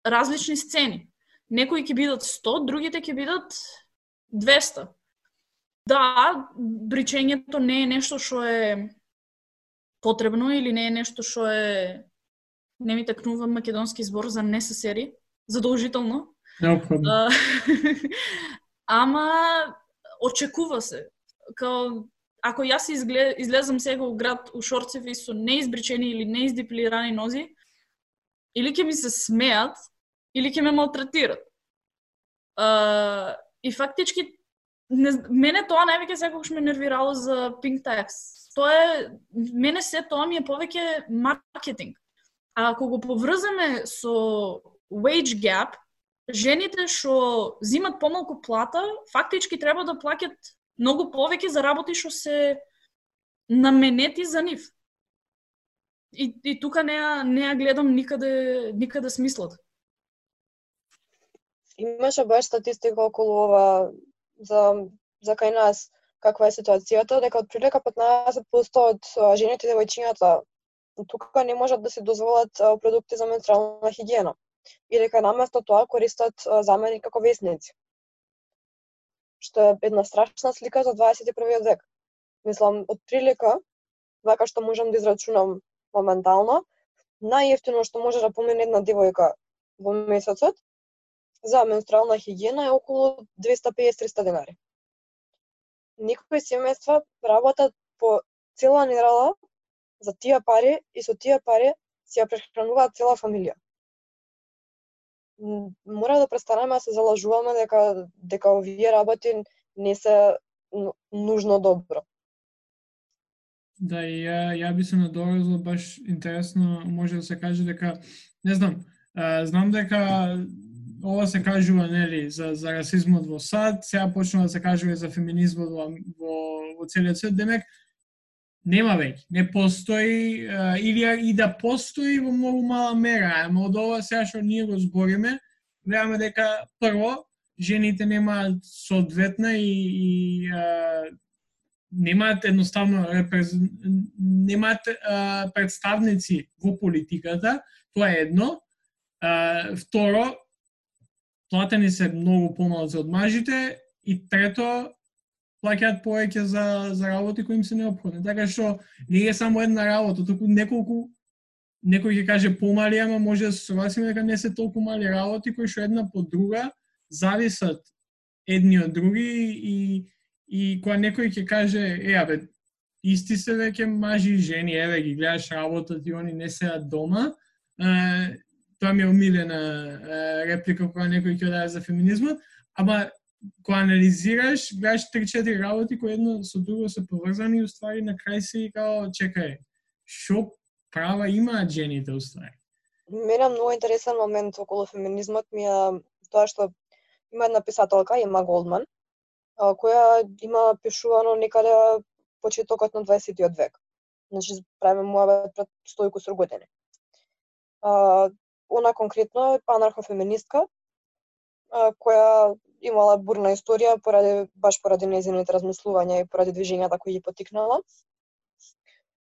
E: различни сцени. Некои ќе бидат 100, другите ќе бидат 200. Да, бричењето не е нешто што е потребно или не е нешто што е не ми такнува македонски збор за necessary, задолжително.
A: Необходно.
E: Ама очекува се. Као ако јас излезам сега у град у шорцеви со неизбричени или неиздепилирани нози, или ќе ми се смеат, или ќе ме малтретират. Uh, и фактички не, мене тоа највеќе секогаш ме нервирало за Pink Tax тоа е, мене се тоа ми е повеќе маркетинг. А ако го поврзаме со wage gap, жените што зимат помалку плата, фактички треба да плаќат многу повеќе за работи што се наменети за нив. И, и тука неа, неа не гледам никаде, никаде смислот.
D: Имаше баш статистика околу ова за, за кај нас каква е ситуацијата, дека од прилика 15% од жените и девојчињата тука не можат да се дозволат продукти за менструална хигиена и дека наместо тоа користат замени како весници. Што е една страшна слика за 21 век. Мислам, од прилика, вака што можам да израчунам моментално, најефтино што може да помине една девојка во месецот за менструална хигиена е околу 250-300 денари некои семејства работат по цела недела за тие пари и со тие пари си ја прехрануваат цела фамилија. Мора да престанеме да се залажуваме дека дека овие работи не се нужно добро.
A: Да, и ја, ја би се надорезал баш интересно, може да се каже дека, не знам, знам дека ова се кажува нели за за расизмот во САД, сега почнува да се кажува и за феминизмот во во, во целиот свет, демек нема веќе, не постои или и да постои во многу мала мера, ама од ова сега што ние го збориме, гледаме дека прво жените немаат соодветна и, и а, немаат едноставно репрез... немаат а, представници во политиката, тоа е едно. А, второ, платени се многу помалку од мажите и трето плаќаат повеќе за за работи кои им се неопходни. Така што не е само една работа, туку неколку некој ќе каже помали, ама може да се согласиме дека не се толку мали работи кои што една по друга зависат едни од други и и кога некој ќе каже е абе исти се веќе мажи и жени, еве ги гледаш работат и они не седат дома, тоа ми е омилена реплика кога некој ќе даде за феминизмот, ама кога анализираш, гледаш 3-4 работи кои едно со друго се поврзани и уствари на крај си као чекај, што права имаат жените уствари?
D: Мене многу интересен момент околу феминизмот ми е тоа што има една писателка, Има Голдман, која има пишувано некаде почетокот на 20 век. Значи, правиме му пред 100 кусур години она конкретно е анархофеминистка, која имала бурна историја поради баш поради незините размислувања и поради движењата кои ги потикнала.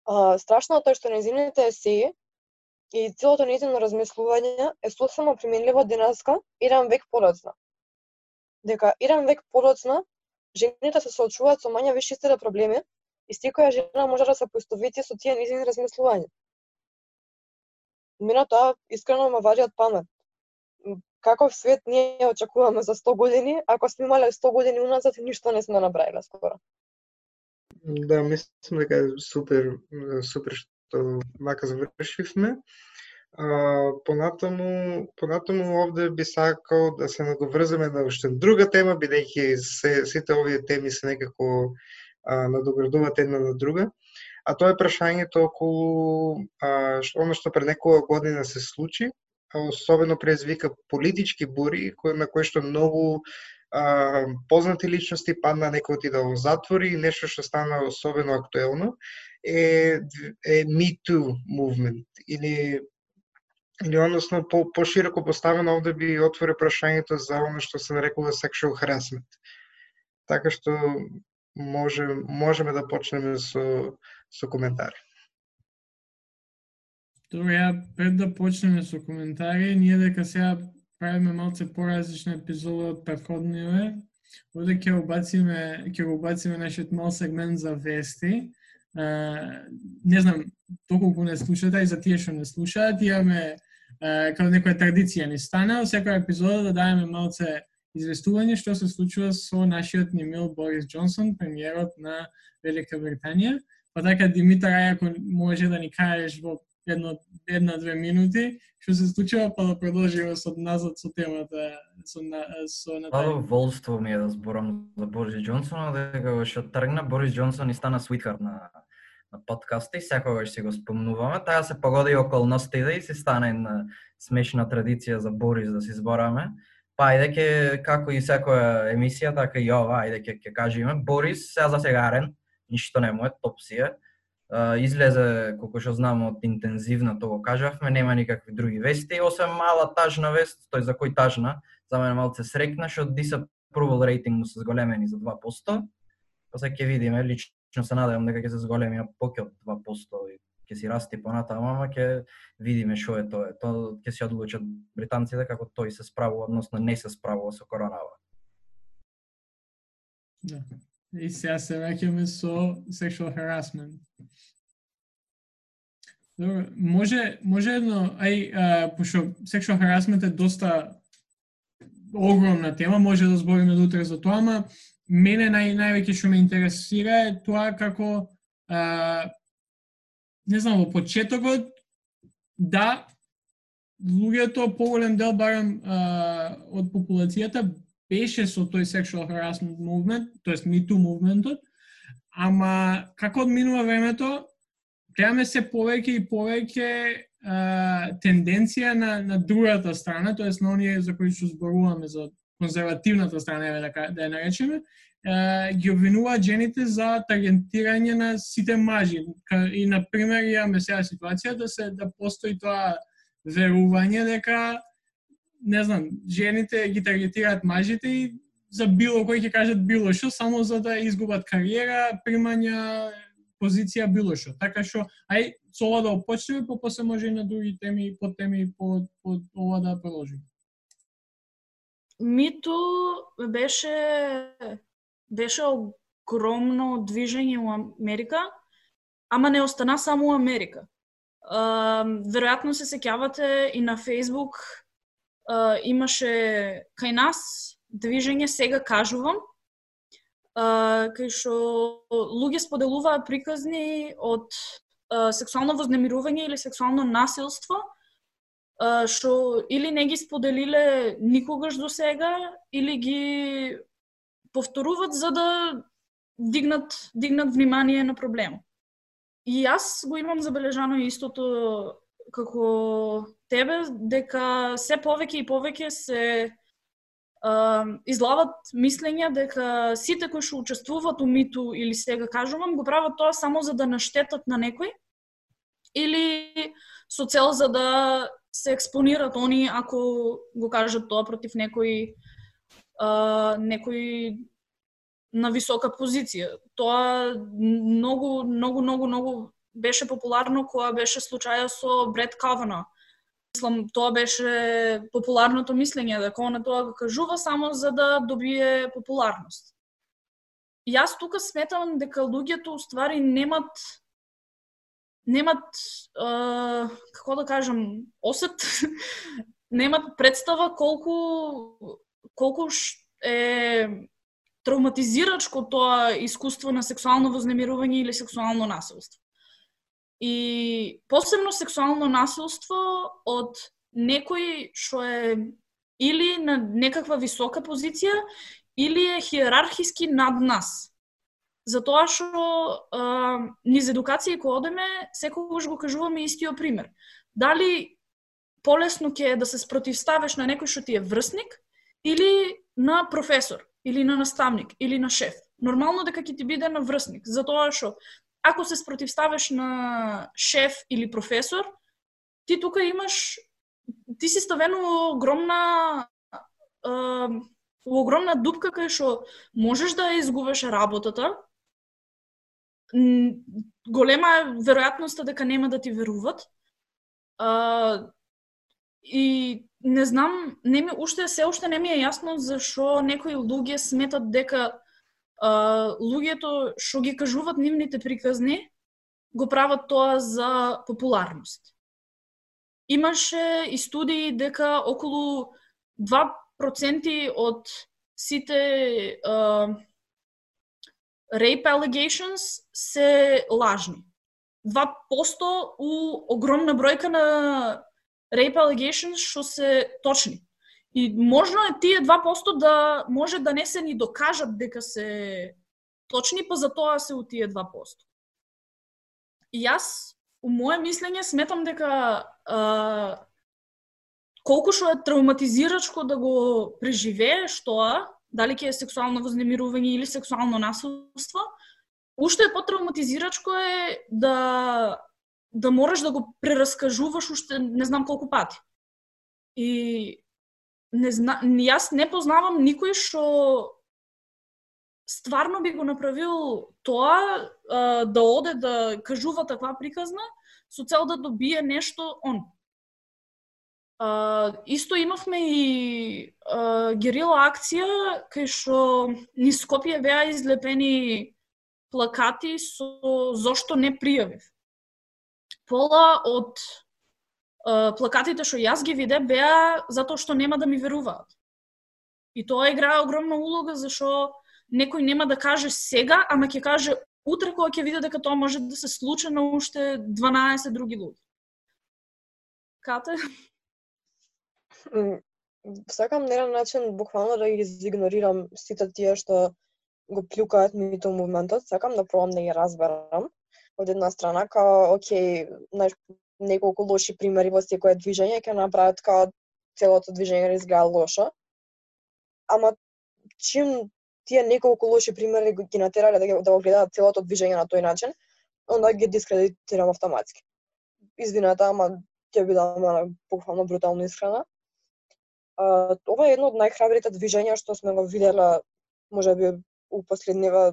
D: А, страшно е тоа што незините есеи и целото незино размислување е сосема применливо денеска, еден век подоцна. дека еден век подоцна жените се соочуваат со мања вишистите проблеми и секоја жена може да се поистовети со тие незини размислувања. Мене тоа искрено ме вади од памет. Каков свет ние очекуваме за 100 години, ако сме имале 100 години уназад и ништо не сме направиле скоро.
C: Да, мислам дека е супер, супер што вака завршивме. А, понатаму, понатаму овде би сакал да се надоврзаме на уште друга тема, бидејќи се, сите овие теми се некако а, надоградуваат една на друга. А тоа е прашањето околу а, што, оно што пред некоја година се случи, а особено предизвика политички бури, кој, на кои што многу а, познати личности падна некој ти да го затвори и нешто што стана особено актуелно е, е Me Too movement или или односно по пошироко поставено овде би отвори прашањето за оно што се нарекува sexual harassment. Така што може можеме да почнеме со со коментари.
A: Добре, ја пред да почнеме со коментари, ние дека сега правиме малце поразлична епизода од претходниве. Овде ќе обациме, ќе го обациме нашиот мал сегмент за вести. Uh, не знам, доколку не слушате, и за тие што не слушаат, имаме како некоја традиција ни стана, секоја епизода да даваме малце известување што се случува со нашиот Немил Борис Џонсон, премиерот на Велика Британија. Па така Димитар, ако може да ни кажеш во едно една-две минути што се случува, па да продолжиме со назад со темата со на, со на
B: Па волство ми е да зборам за Борис Џонсон, дека што тргна Борис Џонсон и стана свитхар на на подкаста и секогаш си го спомнуваме. Таа се погоди околностите и се стане една смешна традиција за Борис да си збораме. Па ајде ке како и секоја емисија, така и ова, ајде ке ќе кажеме. Борис сега за сегарен, ништо не му е, топсија. излезе, колку што знам, од интензивна, тоа го кажавме, нема никакви други вести, освен мала тажна вест, тој за кој тажна, за мене малце срекна, што disapproval рейтинг му се зголемени за 2%. Па се ќе видиме, лично лично се надевам дека ќе се зголеми поќе од 2% и ќе си расти понатаму, ама ќе видиме што е тоа. Тоа ќе се одлучат британците како тој се справува, односно не се справува со коронава.
A: Да. И сега се враќаме со sexual harassment. Добро, може, може едно, ај, а, пошто sexual harassment е доста огромна тема, може да збориме до утре за тоа, ама мене нај, највеќе што ме интересира е тоа како а, не знам, во почетокот да луѓето поголем дел барем а, од популацијата беше со тој sexual harassment movement, тоест Me Too movement ама како одминува времето, гледаме се повеќе и повеќе тенденција на, на другата страна, тоест на оние за кои што зборуваме за конзервативната страна, еве да, да ја наречеме, е, ги обвинуваат жените за таргентирање на сите мажи. И, на пример, имаме сега ситуација да се да постои тоа верување дека не знам, жените ги таргетираат мажите и за било кој ќе кажат било што, само за да изгубат кариера, примања, позиција, било што. Така што, ај, со ова да опочнеме, па после може и на други теми, по теми, по, по ова да продолжиме.
E: Миту беше беше огромно движење во Америка, ама не остана само во Америка. Uh, веројатно се сеќавате и на Facebook uh, имаше кај нас движење сега кажувам, uh, кај што луѓе споделуваа приказни од uh, сексуално вознемирување или сексуално насилство, што или не ги споделиле никогаш до сега, или ги повторуваат за да дигнат, дигнат внимание на проблемот. И јас го имам забележано истото како тебе, дека се повеќе и повеќе се излават мислења дека сите кои што учествуваат у миту или сега кажувам, го прават тоа само за да наштетат на некој или со цел за да се експонират они ако го кажат тоа против некој а, некој на висока позиција. Тоа многу, многу, многу, многу беше популарно кога беше случаја со Бред Кавана, мислам, тоа беше популарното мислење, дека она тоа го кажува само за да добие популарност. Јас тука сметам дека луѓето уствари немат немат е, како да кажам осет немат представа колку колку е травматизирачко тоа искуство на сексуално вознемирување или сексуално насилство. И посебно сексуално насилство од некој што е или на некаква висока позиција или е хиерархиски над нас. Затоа што низ едукација кој одеме, секогаш го кажуваме истиот пример. Дали полесно ќе е да се спротивставиш на некој што ти е врсник или на професор, или на наставник, или на шеф. Нормално дека ќе ти биде на врсник, затоа што ако се спротивставиш на шеф или професор, ти тука имаш ти си ставено во огромна во огромна дупка кај што можеш да изгубиш работата, голема е веројатноста дека нема да ти веруват. А, и не знам, не ми уште се уште не ми е јасно зашо некои луѓе сметат дека луѓето што ги кажуваат нивните приказни го прават тоа за популарност. Имаше и студии дека околу 2% од сите а, rape allegations се лажни. 2% у огромна бројка на rape allegations што се точни. И можно е тие 2% да може да не се ни докажат дека се точни, па за тоа се у тие 2%. И јас, у моје мислење, сметам дека а, колку што е травматизирачко да го преживееш тоа, дали ќе е сексуално вознемирување или сексуално насилство, уште е потравматизирачко е да да мораш да го прераскажуваш уште не знам колку пати. И не зна, јас не познавам никој што стварно би го направил тоа да оде да кажува таква приказна со цел да добие нешто он. А, исто имавме и а, герила акција кај што ни Скопје беа излепени плакати со зошто не пријавив. Пола од плакатите што јас ги виде беа затоа што нема да ми веруваат. И тоа играа огромна улога зашо некој нема да каже сега, ама ќе каже утре кога ќе види дека тоа може да се случи на уште 12 други луѓе. Кате?
D: сакам на еден начин буквално да ги изигнорирам сите тие што го плюкаат мито мувментот, сакам да пробам да ги разберам. Од една страна, као, окей, знаеш, неколку лоши примери во секое движење ќе направат као целото движење да изгледа лошо. Ама чим тие неколку лоши примери ги натерале да, да го гледаат целото движење на тој начин, онда ги дискредитирам автоматски. Извината, ама ќе бидам буквално брутално искрена ова е едно од најхрабрите движења што сме го видела, може би у последнива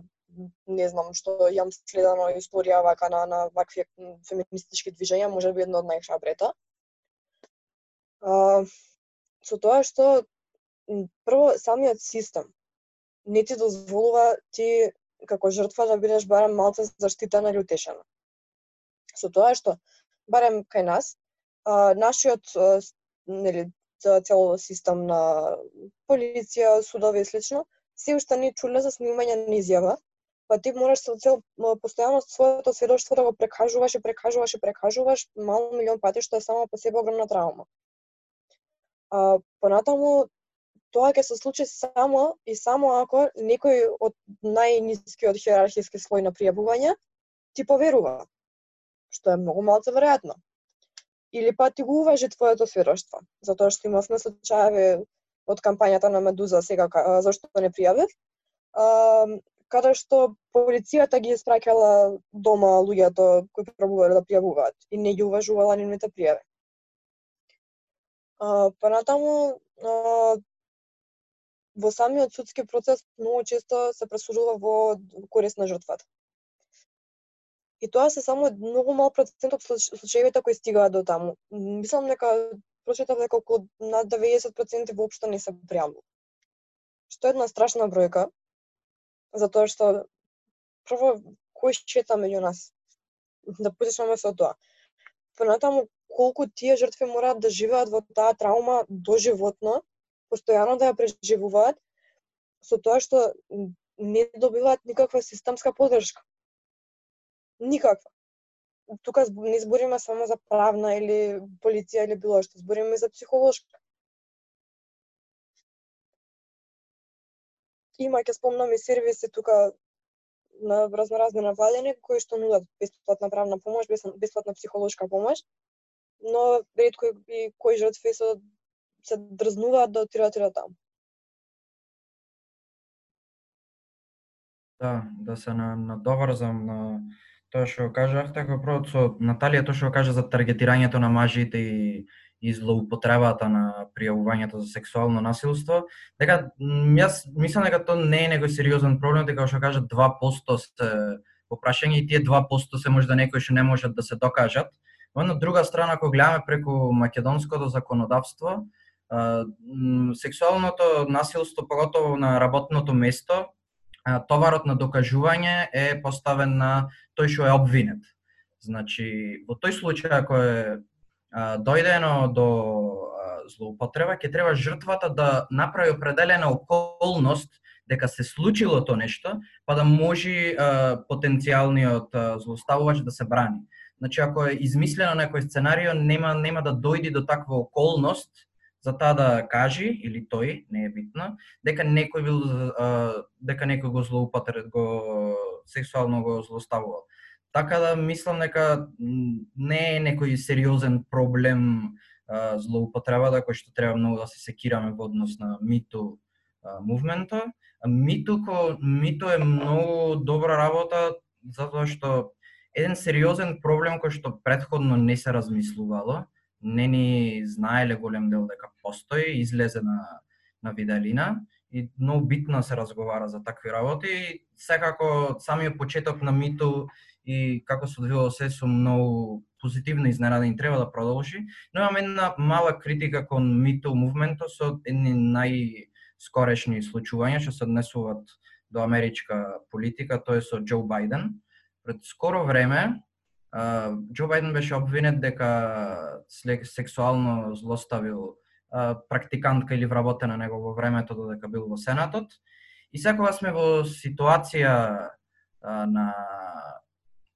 D: не знам што јам следано историја вака на на вакви феминистички движења, можеби едно од најхрабрите. А, со тоа што прво самиот систем не ти дозволува ти како жртва да бидеш барем малце заштитена или утешена. Со тоа што барем кај нас, а, нашиот нели цело систем на полиција, судови и слично, се уште не чуле за снимање на изјава, па ти мораш со цел постојано своето сведоштво да го прекажуваш и прекажуваш и прекажуваш мал милион пати што е само по себе огромна травма. А, понатаму тоа ќе се случи само и само ако некој од најнискиот хиерархиски слој на пријавување ти поверува, што е многу малце веројатно или па ти го уважи твоето сведоштво, затоа што имавме случаеви од кампањата на Медуза сега зашто не пријавив, каде што полицијата ги испраќала дома луѓето кои пробувале да пријавуваат и не ги уважувала нивните пријави. Понатаму, па во самиот судски процес многу често се пресудува во корист на жртвата. И тоа се само многу мал процент од случаевите кои стигаат до таму. Мислам дека прочитав дека околу над 90% воопшто не се пријавува. Што е една страшна бројка, затоа што прво кој чета меѓу нас? Да почнеме со тоа. Понатаму колку тие жртви мораат да живеат во таа траума доживотно, постојано да ја преживуваат, со тоа што не добиваат никаква системска поддршка. Никаква. Тука не збориме само за правна или полиција или било што, збориме за психолошка. Има, ќе спомнам и сервиси тука на разноразни навалени кои што нудат бесплатна правна помош, бесплатна психолошка помош, но ретко и кои жртви се се дрзнуваат да отидат таму.
B: Да, да се на, надоврзам на тоа што кажавте, како прво со Наталија тоа што кажа за таргетирањето на мажите и и злоупотребата на пријавувањето за сексуално насилство, дека јас мислам дека тоа не е некој сериозен проблем, дека што кажа 2% се попрашање и тие 2% се можда некои што не можат да се докажат. Но на друга страна, ако гледаме преку македонското законодавство, сексуалното насилство, поготово на работното место, товарот на докажување е поставен на тој што е обвинет. Значи, во тој случај ако е дојдено до злоупотреба, ќе треба жртвата да направи определена околност дека се случило то нешто, па да може потенцијалниот злоставувач да се брани. Значи, ако е измислено некој сценарио, нема нема да дојди до таква околност за таа да кажи или тој, не е битно, дека некој бил дека некој го злоупотреб го сексуално го злоставувал. Така да мислам дека не е некој сериозен проблем злоупотребата да, кој што треба многу да се секираме во однос на Миту мувмента. Миту ко Миту е многу добра работа затоа што еден сериозен проблем кој што предходно не се размислувало не ни знаеле голем дел дека постои, излезе на, на виделина и многу битно се разговара за такви работи и секако самиот почеток на миту и како се одвивало се со многу позитивно изненадени треба да продолжи, но имам една мала критика кон мито мувментот со едни најскорешни случувања што се однесуваат до америчка политика, тоа е со Џо Бајден. Пред скоро време Џо Бајден беше обвинет дека сексуално злоставил практикантка или вработена него во времето додека бил во Сенатот. И секогаш сме во ситуација на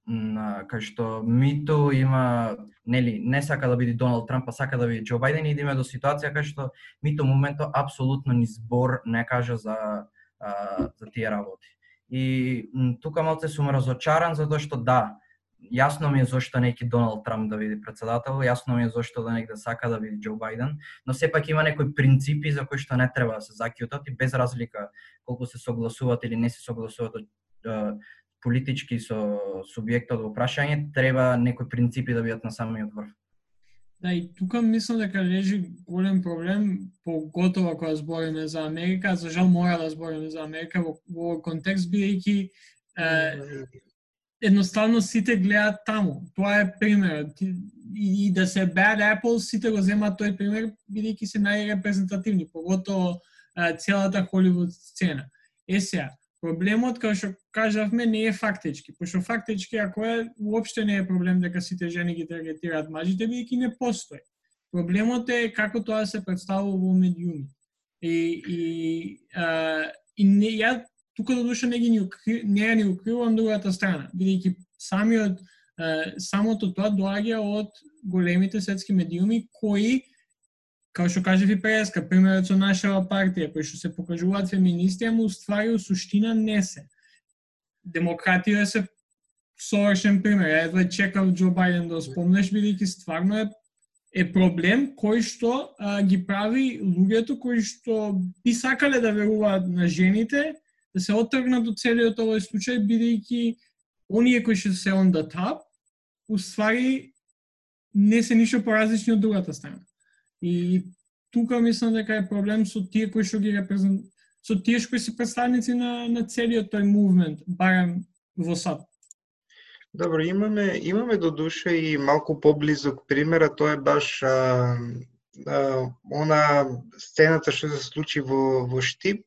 B: кај што мито има нели не сака да биде Доналд Трамп, а сака да биде Џо Бајден и идеме до ситуација кај што мито моментот апсолутно ни збор не кажа за а, за тие работи. И тука малце сум разочаран затоа што да, јасно ми е зошто неки Доналд Трамп да биде председател, јасно ми е зошто да негде сака да биде Џо Бајден, но сепак има некои принципи за кои што не треба да се закјутат и без разлика колку се согласуваат или не се согласуваат политички со субјектот во прашање, треба некои принципи да бидат на самиот врв.
A: Да, и тука мислам дека лежи голем проблем, поготово кога збориме за Америка, за жал мора да збориме за Америка во, во контекст бидејќи едноставно сите гледаат таму. Тоа е пример И, и да се bad apple, сите го земаат тој пример, бидејќи се најрепрезентативни, поготово целата Холивуд сцена. Е сега, проблемот, како што кажавме, не е фактички, пошто фактички, ако е, уопште не е проблем дека сите жени ги таргетираат мажите, бидејќи не постои. Проблемот е како тоа се представува во медиуми. И, и, а, и не, ја тука до душа не ги ни не ни укривам другата страна, бидејќи самиот самото тоа доаѓа од големите светски медиуми кои како што кажа и преска, примерот со нашава партија, кој што се покажуваат феминисти, ама уствари у суштина не се. Демократија се совршен пример. Едва чекав Џо Бајден да спомнеш, бидејќи стварно е е проблем кој што а, ги прави луѓето кои што би сакале да веруваат на жените да се отргнат од целиот овој случај, бидејќи оние кои што се on the top, уствари не се ништо поразлични од другата страна. И тука мислам дека е проблем со тие кои што ги репрезент со тие кои се представници на на целиот тој мувмент, барем во САД.
C: Добро, имаме имаме до душа и малку поблизок примера, тоа е баш а, а, она сцената што се случи во, во Штип,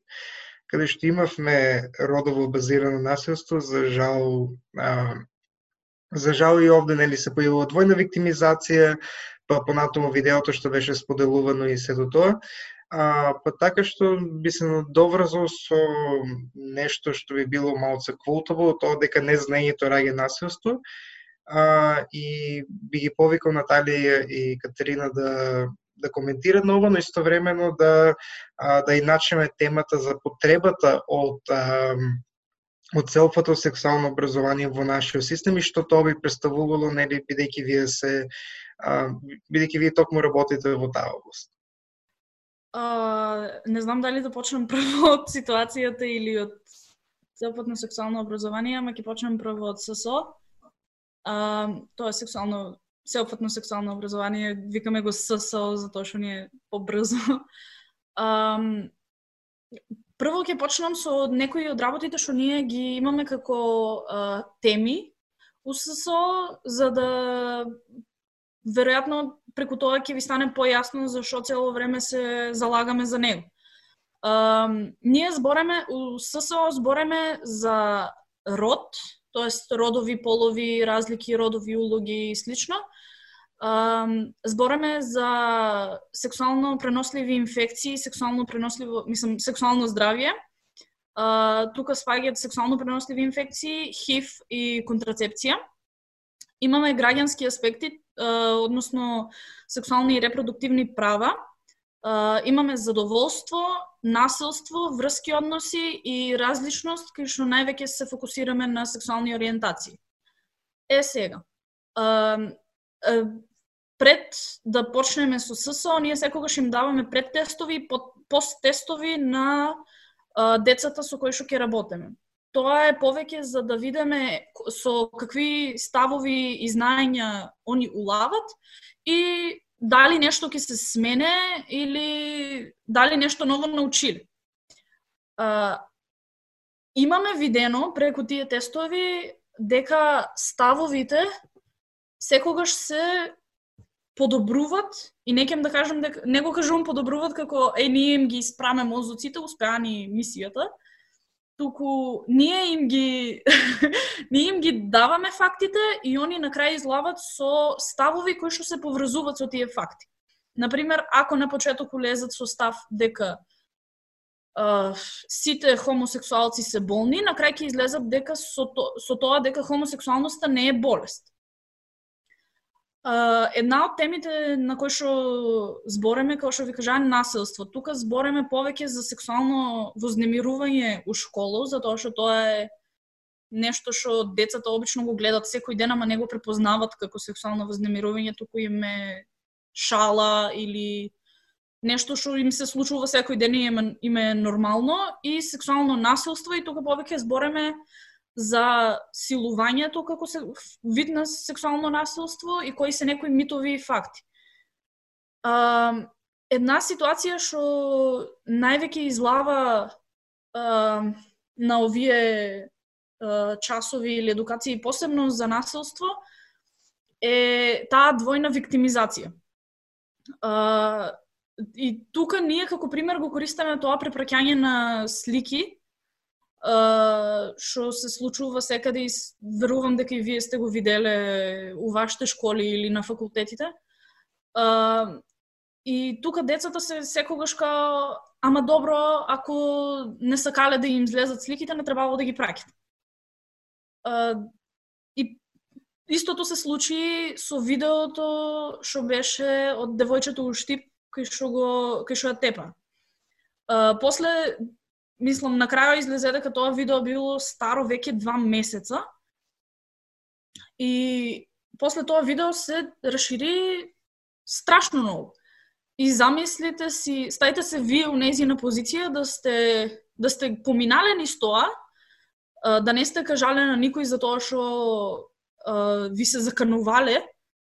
C: каде што имавме родово базирано насилство, за жал, а, за жал и овде нели се појавува двојна виктимизација, па понатаму видеото што беше споделувано и сето тоа. А, па така што би се надоврзал со нешто што би било малце култово, тоа дека не знаењето раѓа насилство, а, и би ги повикал Наталија и Катерина да да коментира на ова, но истовремено да а, да и начнеме темата за потребата од а, од целфото сексуално образование во нашиот систем и што тоа би представувало нели бидејќи вие се бидејќи вие токму работите во таа област.
E: Uh, не знам дали да почнам прво од ситуацијата или од целопатно сексуално образование, ама ќе почнам прво од ССО. Uh, тоа е сексуално сеопфатно сексуално образование, викаме го ССО затоа што ни е побрзо. Um, прво ќе почнам со некои од работите што ние ги имаме како uh, теми у ССО, за да веројатно преку тоа ќе ви стане појасно зашо цело време се залагаме за него. Um, ние збореме, у ССО збореме за род, тоест родови, полови, разлики, родови улоги и слично. Збореме за сексуално преносливи инфекции, сексуално преносливо, мислам, сексуално здравје. Тука спаѓаат сексуално преносливи инфекции, ХИВ и контрацепција. Имаме граѓански аспекти, односно сексуални и репродуктивни права. Имаме задоволство, насилство, врски односи и различност, кај што највеќе се фокусираме на сексуални ориентации. Е сега, пред да почнеме со ССО, ние секогаш им даваме предтестови и посттестови на децата со кои што ќе работиме. Тоа е повеќе за да видиме со какви ставови и знаења они улават и дали нешто ќе се смене или дали нешто ново научили. А, имаме видено преку тие тестови дека ставовите секогаш се подобруват и некем да кажам дека не го кажувам подобруват како е ние им ги испраме мозоците, успеани мисијата, туку ние им ги ние им ги даваме фактите и они на крај излават со ставови кои што се поврзуваат со тие факти. Например, ако на почеток улезат со став дека Uh, сите хомосексуалци се болни, на крај ќе излезат дека со, то, со тоа дека хомосексуалноста не е болест една од темите на кои што збореме, како што ви кажа, насилство. Тука збореме повеќе за сексуално вознемирување у школу, затоа што тоа е нешто што децата обично го гледат секој ден, ама не го препознават како сексуално вознемирување, туку им е шала или нешто што им се случува секој ден и им е нормално и сексуално насилство и тука повеќе збореме за силувањето како се вид на сексуално насилство и кои се некои митови и факти. А, една ситуација што највеќе излава а, на овие а, часови или едукации посебно за насилство е таа двојна виктимизација. А, и тука ние како пример го користиме тоа препраќање на слики што се случува секаде и верувам дека и вие сте го виделе у вашите школи или на факултетите. И тука децата се секогаш као ама добро, ако не сакале да им излезат сликите, не требало да ги праќат. И истото се случи со видеото што беше од девојчето у Штип кај што го кај што ја тепа. Uh, после мислам, на крајот излезе дека тоа видео било старо веќе два месеца. И после тоа видео се расшири страшно многу. И замислите си, стајте се вие у незина позиција да сте да сте поминале низ тоа, да не сте кажале на никој за тоа што ви се заканувале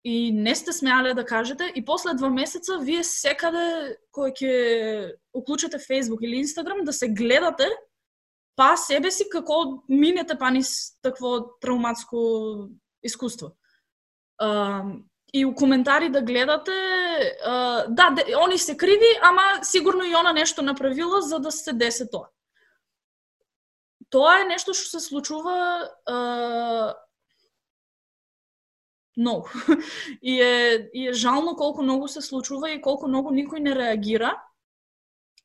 E: и не сте смеале да кажете и после два месеца вие секаде кој ќе уклучите Facebook или Instagram да се гледате па себе си како минете па низ такво травматско искуство. А, и у коментари да гледате, а, да, де, они се криви, ама сигурно и она нешто направила за да се десе тоа. Тоа е нешто што се случува а, многу. и, е, и е жално колку многу се случува и колку многу никој не реагира.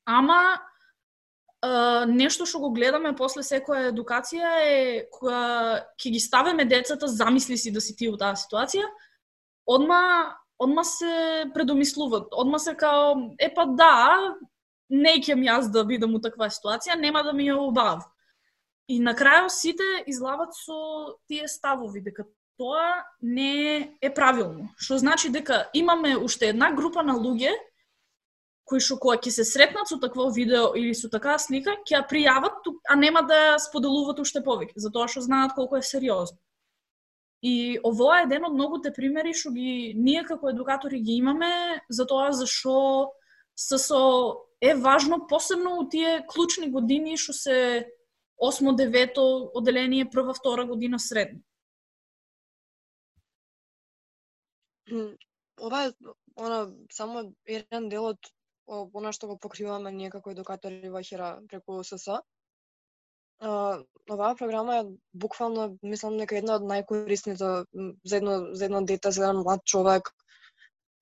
E: Ама е, нешто што го гледаме после секоја едукација е кога ќе ги ставиме децата, замисли си да си ти во таа ситуација, одма одма се предомислуваат, одма се као, е па да, не ќе ми јас да бидам у таква ситуација, нема да ми ја убав. И на крајот сите излават со тие ставови дека тоа не е правилно. Што значи дека имаме уште една група на луѓе кои што кога ќе се сретнат со такво видео или со такава слика, ќе ја пријават, а нема да споделуваат уште повеќе, затоа што знаат колку е сериозно. И овоа е еден од многуте примери што ги ние како едукатори ги имаме затоа зашо се со е важно посебно у тие клучни години што се 8 9 оделение прва втора година средно.
D: Ова е она само еден дел од она што го покриваме ние како едукатори во Хера преку СС оваа програма е буквално мислам дека една од најкорисните за едно за едно дете, за еден млад човек,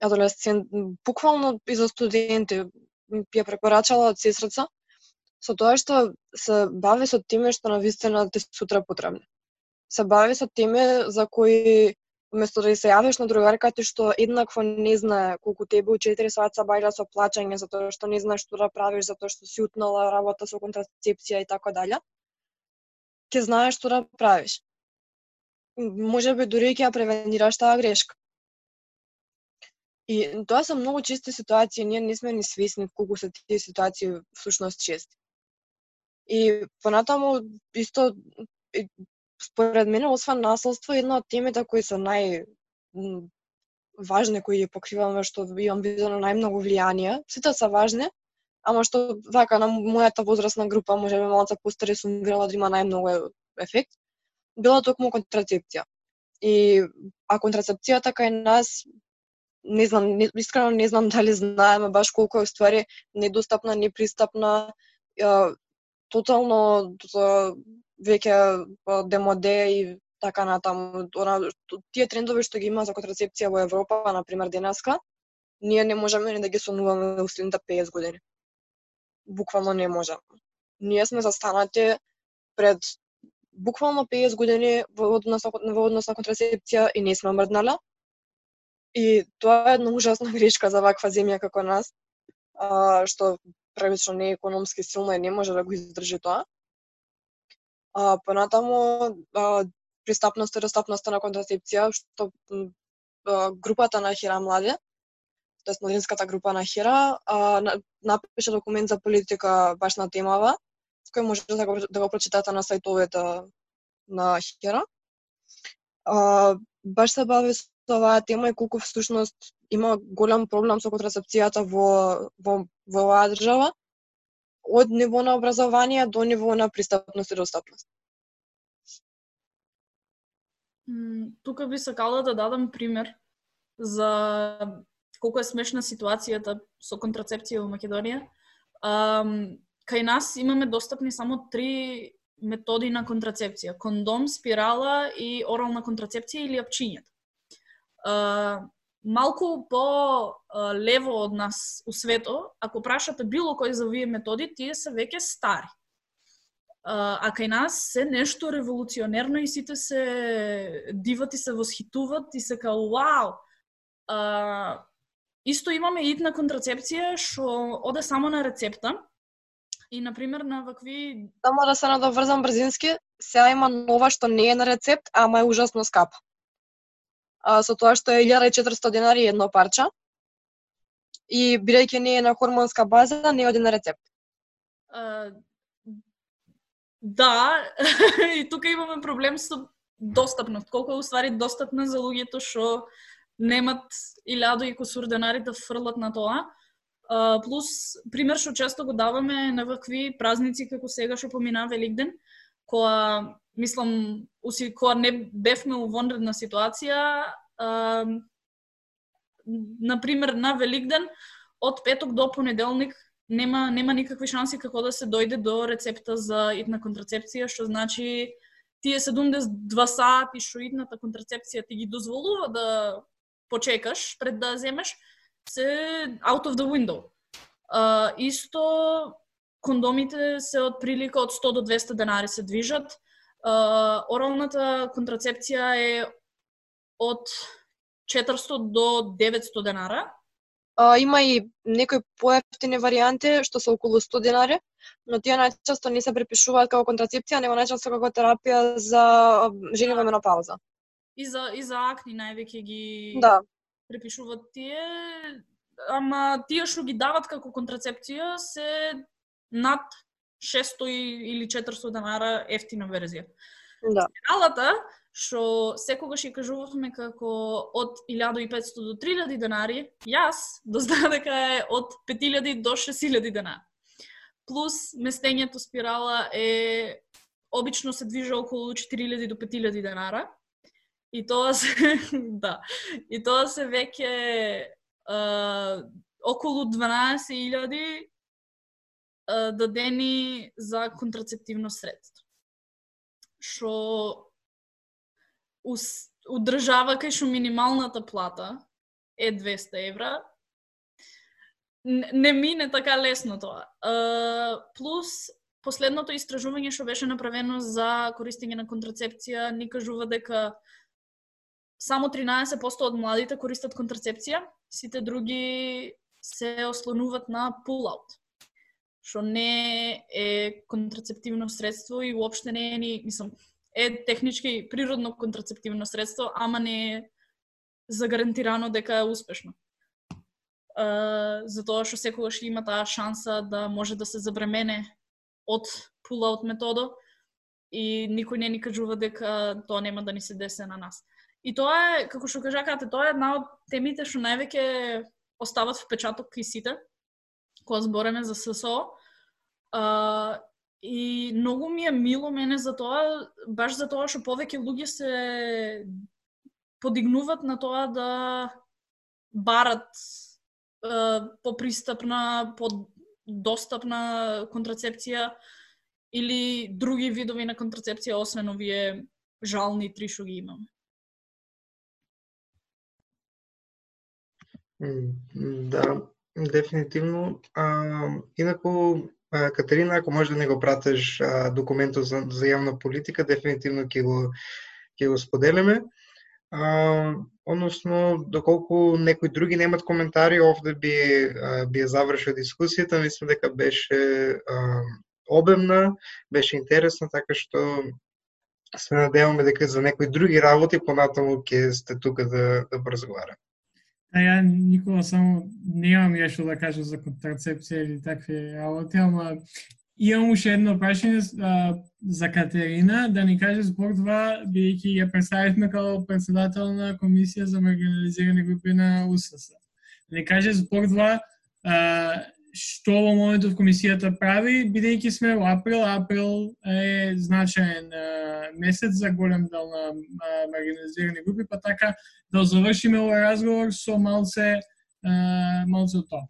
D: адолесцент, буквално и за студенти ја препорачала од сестрица со тоа што се бави со теми што на вистина те сутра потребни. Се бави со теми за кои Место да се јавиш на другарката што еднакво не знае колку тебе у 4 сата бајла со плачење затоа што не знаеш што да правиш затоа што си утнала работа со контрацепција и така дале ќе знаеш што да правиш. Може би дури ќе ја превенираш таа грешка. И тоа се многу чести ситуации, ние не сме ни свесни колку се тие ситуации всушност чести. И понатаму исто според мене освен наследство една од темите кои се нај важни кои ја покриваме што имам видено најмногу влијание, сите се важни, ама што вака на мојата возрастна група, може би малку постари сум видела да има најмногу ефект, била токму контрацепција. И а контрацепцијата кај нас не знам, не, искрено не знам дали знаеме баш колку е ствари недостапна, непристапна, е, тотално веќе па, демоде и така натаму. Она, тие трендови што ги има за контрацепција во Европа, на пример денеска, ние не можеме ни да ги сонуваме во следните 50 години буквално не можеме Ние сме застанати пред буквално 50 години во однос, во однос на контрацепција и не сме мрднале. И тоа е една ужасна грешка за ваква земја како нас, а, што првично не е економски силна и не може да го издржи тоа. А, понатаму, а, пристапноста и достапноста на контрацепција, што а, групата на Хира Младе тоест младинската група на Хира, а, напише документ за политика баш на темава, кој може да го, да го прочитате на сајтовете на Хира. А, баш се бави со оваа тема и колку всушност има голем проблем со контрацепцијата во, во, во оваа држава, од ниво на образование до ниво на пристапност и достапност.
E: Тука би сакала да дадам пример за колку е смешна ситуацијата со контрацепција во Македонија. Um, кај нас имаме достапни само три методи на контрацепција. Кондом, спирала и орална контрацепција или апчињата. Uh, малку по лево од нас у свето, ако прашате било кој за овие методи, тие се веќе стари. А кај нас се нешто револуционерно и сите се диват и се восхитуват и се као вау. А, Исто имаме итна контрацепција што оде само на рецепта. И на пример на вакви
D: Само да се надоврзам брзински, сега има нова што не е на рецепт, ама е ужасно скапа. А, со тоа што е 1400 денари едно парче. И бидејќи не е на хормонска база, не оди на рецепт.
E: А, да, и тука имаме проблем со достапност. Колку е уствари достапна за луѓето што немат илјадо и косур денари да фрлат на тоа. А, плюс, пример што често го даваме на вакви празници како сега што помина Великден, која, мислам, уси, кога не бевме у вонредна ситуација, а, на пример на Великден од петок до понеделник нема нема никакви шанси како да се дојде до рецепта за итна контрацепција, што значи тие 72 сати што итната контрацепција ти ги дозволува да почекаш пред да земеш, се out of the window. А, исто кондомите се од прилика од 100 до 200 денари се движат. Оралната контрацепција е од 400 до 900 денара.
D: А, има и некои поевтини варијанти што се околу 100 денари, но тие најчесто не се препишуваат како контрацепција, него најчесто како терапија за жени во менопауза.
E: И за и за акни највеќе ги
D: Да,
E: препишуваат тие, ама тие што ги дават како контрацепција се над 600 и- или 400 денара ефтина верзија.
D: да.
E: Алата, што секогаш ја кажувавме како од 1500 до 3000 денари, јас дознаа дека е од 5000 до 6000 денари. Плюс местењето спирала е обично се движи околу 4000 до 5000 денара. И тоа се да. И тоа се веќе е, околу 12000 е, дадени за контрацептивно средство. Што ус- удржава кај што минималната плата е 200 евра, не, мине така лесно тоа. Плюс, последното истражување што беше направено за користење на контрацепција ни кажува дека само 13% од младите користат контрацепција, сите други се ослонуваат на pull-out што не е контрацептивно средство и уопште не е ни, мислам, е технички природно контрацептивно средство, ама не е загарантирано дека е успешно. Uh, затоа што секогаш има таа шанса да може да се забремене од пула од методо и никој не ни кажува дека тоа нема да ни се десе на нас. И тоа е, како што кажакате, тоа е една од темите што највеќе остават впечаток кај сите, кога збореме за ССО. А, и многу ми е мило мене за тоа, баш за тоа што повеќе луѓе се подигнуваат на тоа да барат а, попристапна, подостапна контрацепција или други видови на контрацепција освен овие жални три што ги имаме.
C: Да, дефинитивно. А, инаку, а, Катерина, ако може да не го пратиш а, документот за, за јавна политика, дефинитивно ќе го ќе го споделиме. А, односно, доколку некои други немат коментари, овде би а, би ја завршил дискусијата, мислам дека беше а, обемна, беше интересна, така што се надеваме дека за некои други работи понатаму ќе сте тука да да поразговараме.
A: А ја никога само немам ја што да кажам за контрацепција или такви работи, ама имам уште едно прашање а, за Катерина, да ни каже збор два, бидејќи ја представивме како председател на Комисија за маргинализирани групи на УСС. Да ни каже збор два, а, што во моментот комисијата прави, бидејќи сме во април, април е значаен месец за голем дел на маргинализирани групи, па така да завршиме овој разговор со малце малце од тоа.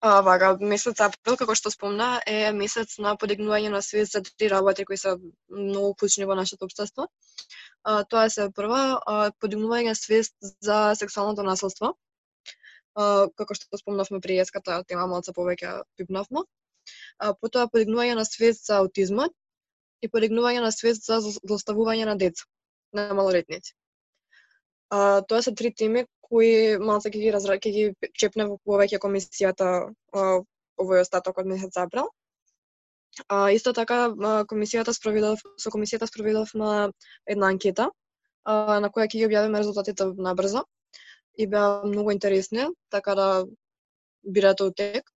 D: А, вака, месец април, како што спомна, е месец на подигнување на свест за три работи кои се многу клучни во нашето општество. А, тоа се прва, а, подигнување свест за сексуалното насилство. Како што спомнавме при еската тема малце повеќе пипнавме. А, потоа подигнување на свест за аутизмот и подигнување на свест за злоставување на деца, на малолетници. А, тоа се три теми кои малце ќе ги разра... ќе ги чепне во повеќе комисијата а, овој остаток од месец април. А, исто така комисијата спроведов со комисијата спроведовме една анкета а, на која ќе ги објавиме резултатите набрзо и беа многу интересни, така да бирате утек.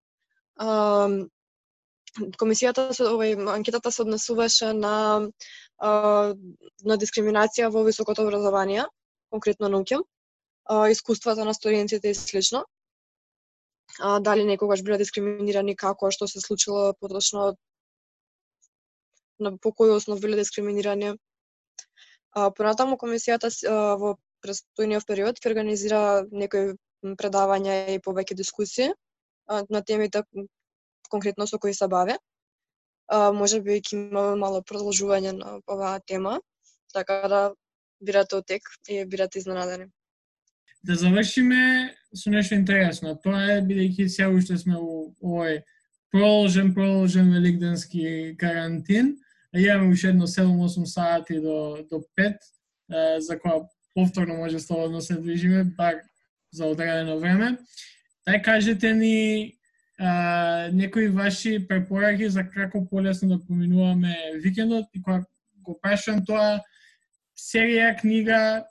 D: А, комисијата се овој анкетата се однесуваше на а, на дискриминација во високото образование, конкретно науќам, а, искуствата на студентите и слично. А, дали некогаш биле дискриминирани, како, што се случило поточно, на по кој основ биле дискриминирани. А, понатаму комисијата а, во престојниот период ќе организира некои предавања и повеќе дискусии на темите конкретно со кои се баве. А, може би ќе имаме мало продолжување на оваа тема, така да бирате отек и бирате изненадени.
A: Да завршиме со нешто интересно. Тоа е бидејќи сега уште сме у овој продолжен, продолжен великденски карантин. Имаме уште едно 7-8 сати до, до 5, за која повторно може слободно да се движиме, бар за одредено време. Тај кажете ни а, некои ваши препораки за како полесно да поминуваме викендот и кога го прашувам тоа серија, книга,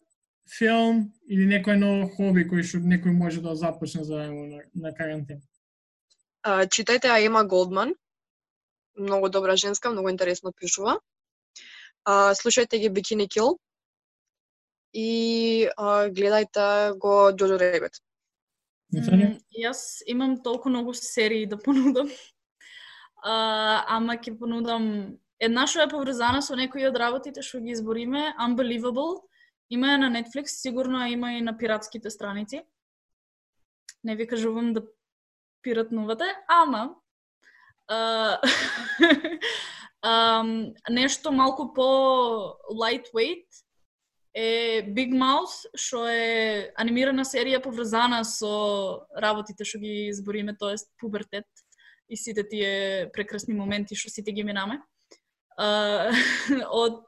A: филм или некој ново хоби кој што некој може да започне за време на, на карантин.
D: А, читајте Аема Голдман. Многу добра женска, многу интересно пишува. А, слушајте ги Bikini Kill. И а, гледајте го Джоджо Ребет.
E: М, Јас имам толку многу серии да понудам. А, ама ќе понудам една што е поврзана со некои од работите што ги избориме, Unbelievable. Има ја на Netflix, сигурно има и на пиратските страници. Не ви кажувам да пиратнувате, ама а, ам, нешто малку по lightweight е Big Mouth, што е анимирана серија поврзана со работите што ги избориме, тоест пубертет и сите тие прекрасни моменти што сите ги минаме. Од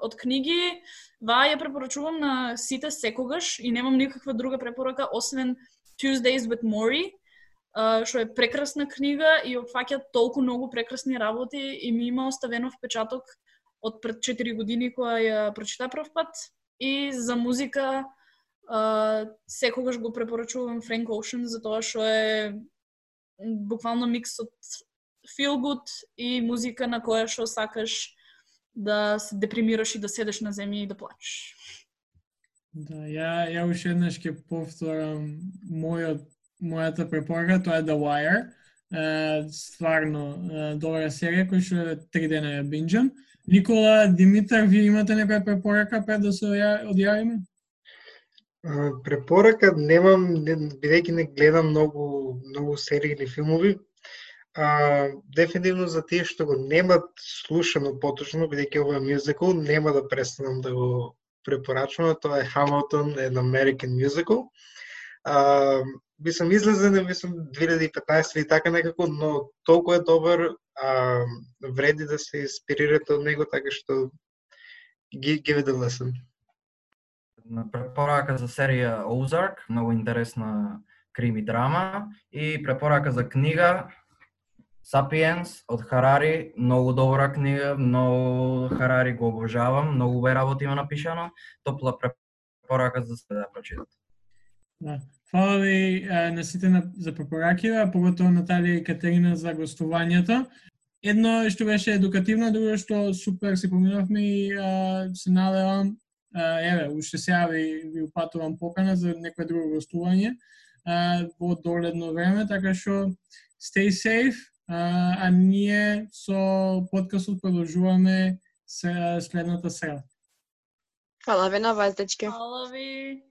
E: од книги, ваа ја препорачувам на сите секогаш и немам никаква друга препорака освен Tuesdays with Mori, што е прекрасна книга и опфаќа толку многу прекрасни работи и ми има оставено впечаток од пред 4 години која ја прочита прв пат и за музика а, секогаш го препорачувам Frank Ocean за тоа што е буквално микс од feel good и музика на која што сакаш да се депримираш и да седеш на земја и да плачеш.
A: Да, ја, ја уште еднаш ќе повторам мојот, мојата препорака, тоа е The Wire. Е, стварно е, добра серија која што три дена ја бинџам. Никола Димитар, вие имате некоја препорака пред да се одјавиме?
C: Препорака немам, не- бидејќи не гледам многу многу серии или филмови. А, дефинитивно за тие што го немат слушано поточно, бидејќи ова е мюзикл, нема да престанам да го препорачувам. Тоа е Hamilton, an American Musical. А, мислам излезен, мислам 2015 или така некако, но толку е добар, а, вреди да се инспирирате од него, така што gi- give it a
B: на препорака за серија Ozark, многу интересна крими драма и препорака за книга Sapiens од Харари, многу добра книга, многу Харари го обожавам, многу убави работи има напишано, топла препорака за се да прочитате.
A: Фала ви на сите на, за препораките, а поготово Наталија и Катерина за гостувањето. Едно што беше едукативно, друго што супер се поминавме и а, се надевам, а, еве, уште сега ви, ви упатувам покана за некое друго гостување а, во догледно време, така што stay safe, а, а ние со подкастот продолжуваме следната среда.
D: Фала ви на вас, дечки.
E: Фала ви!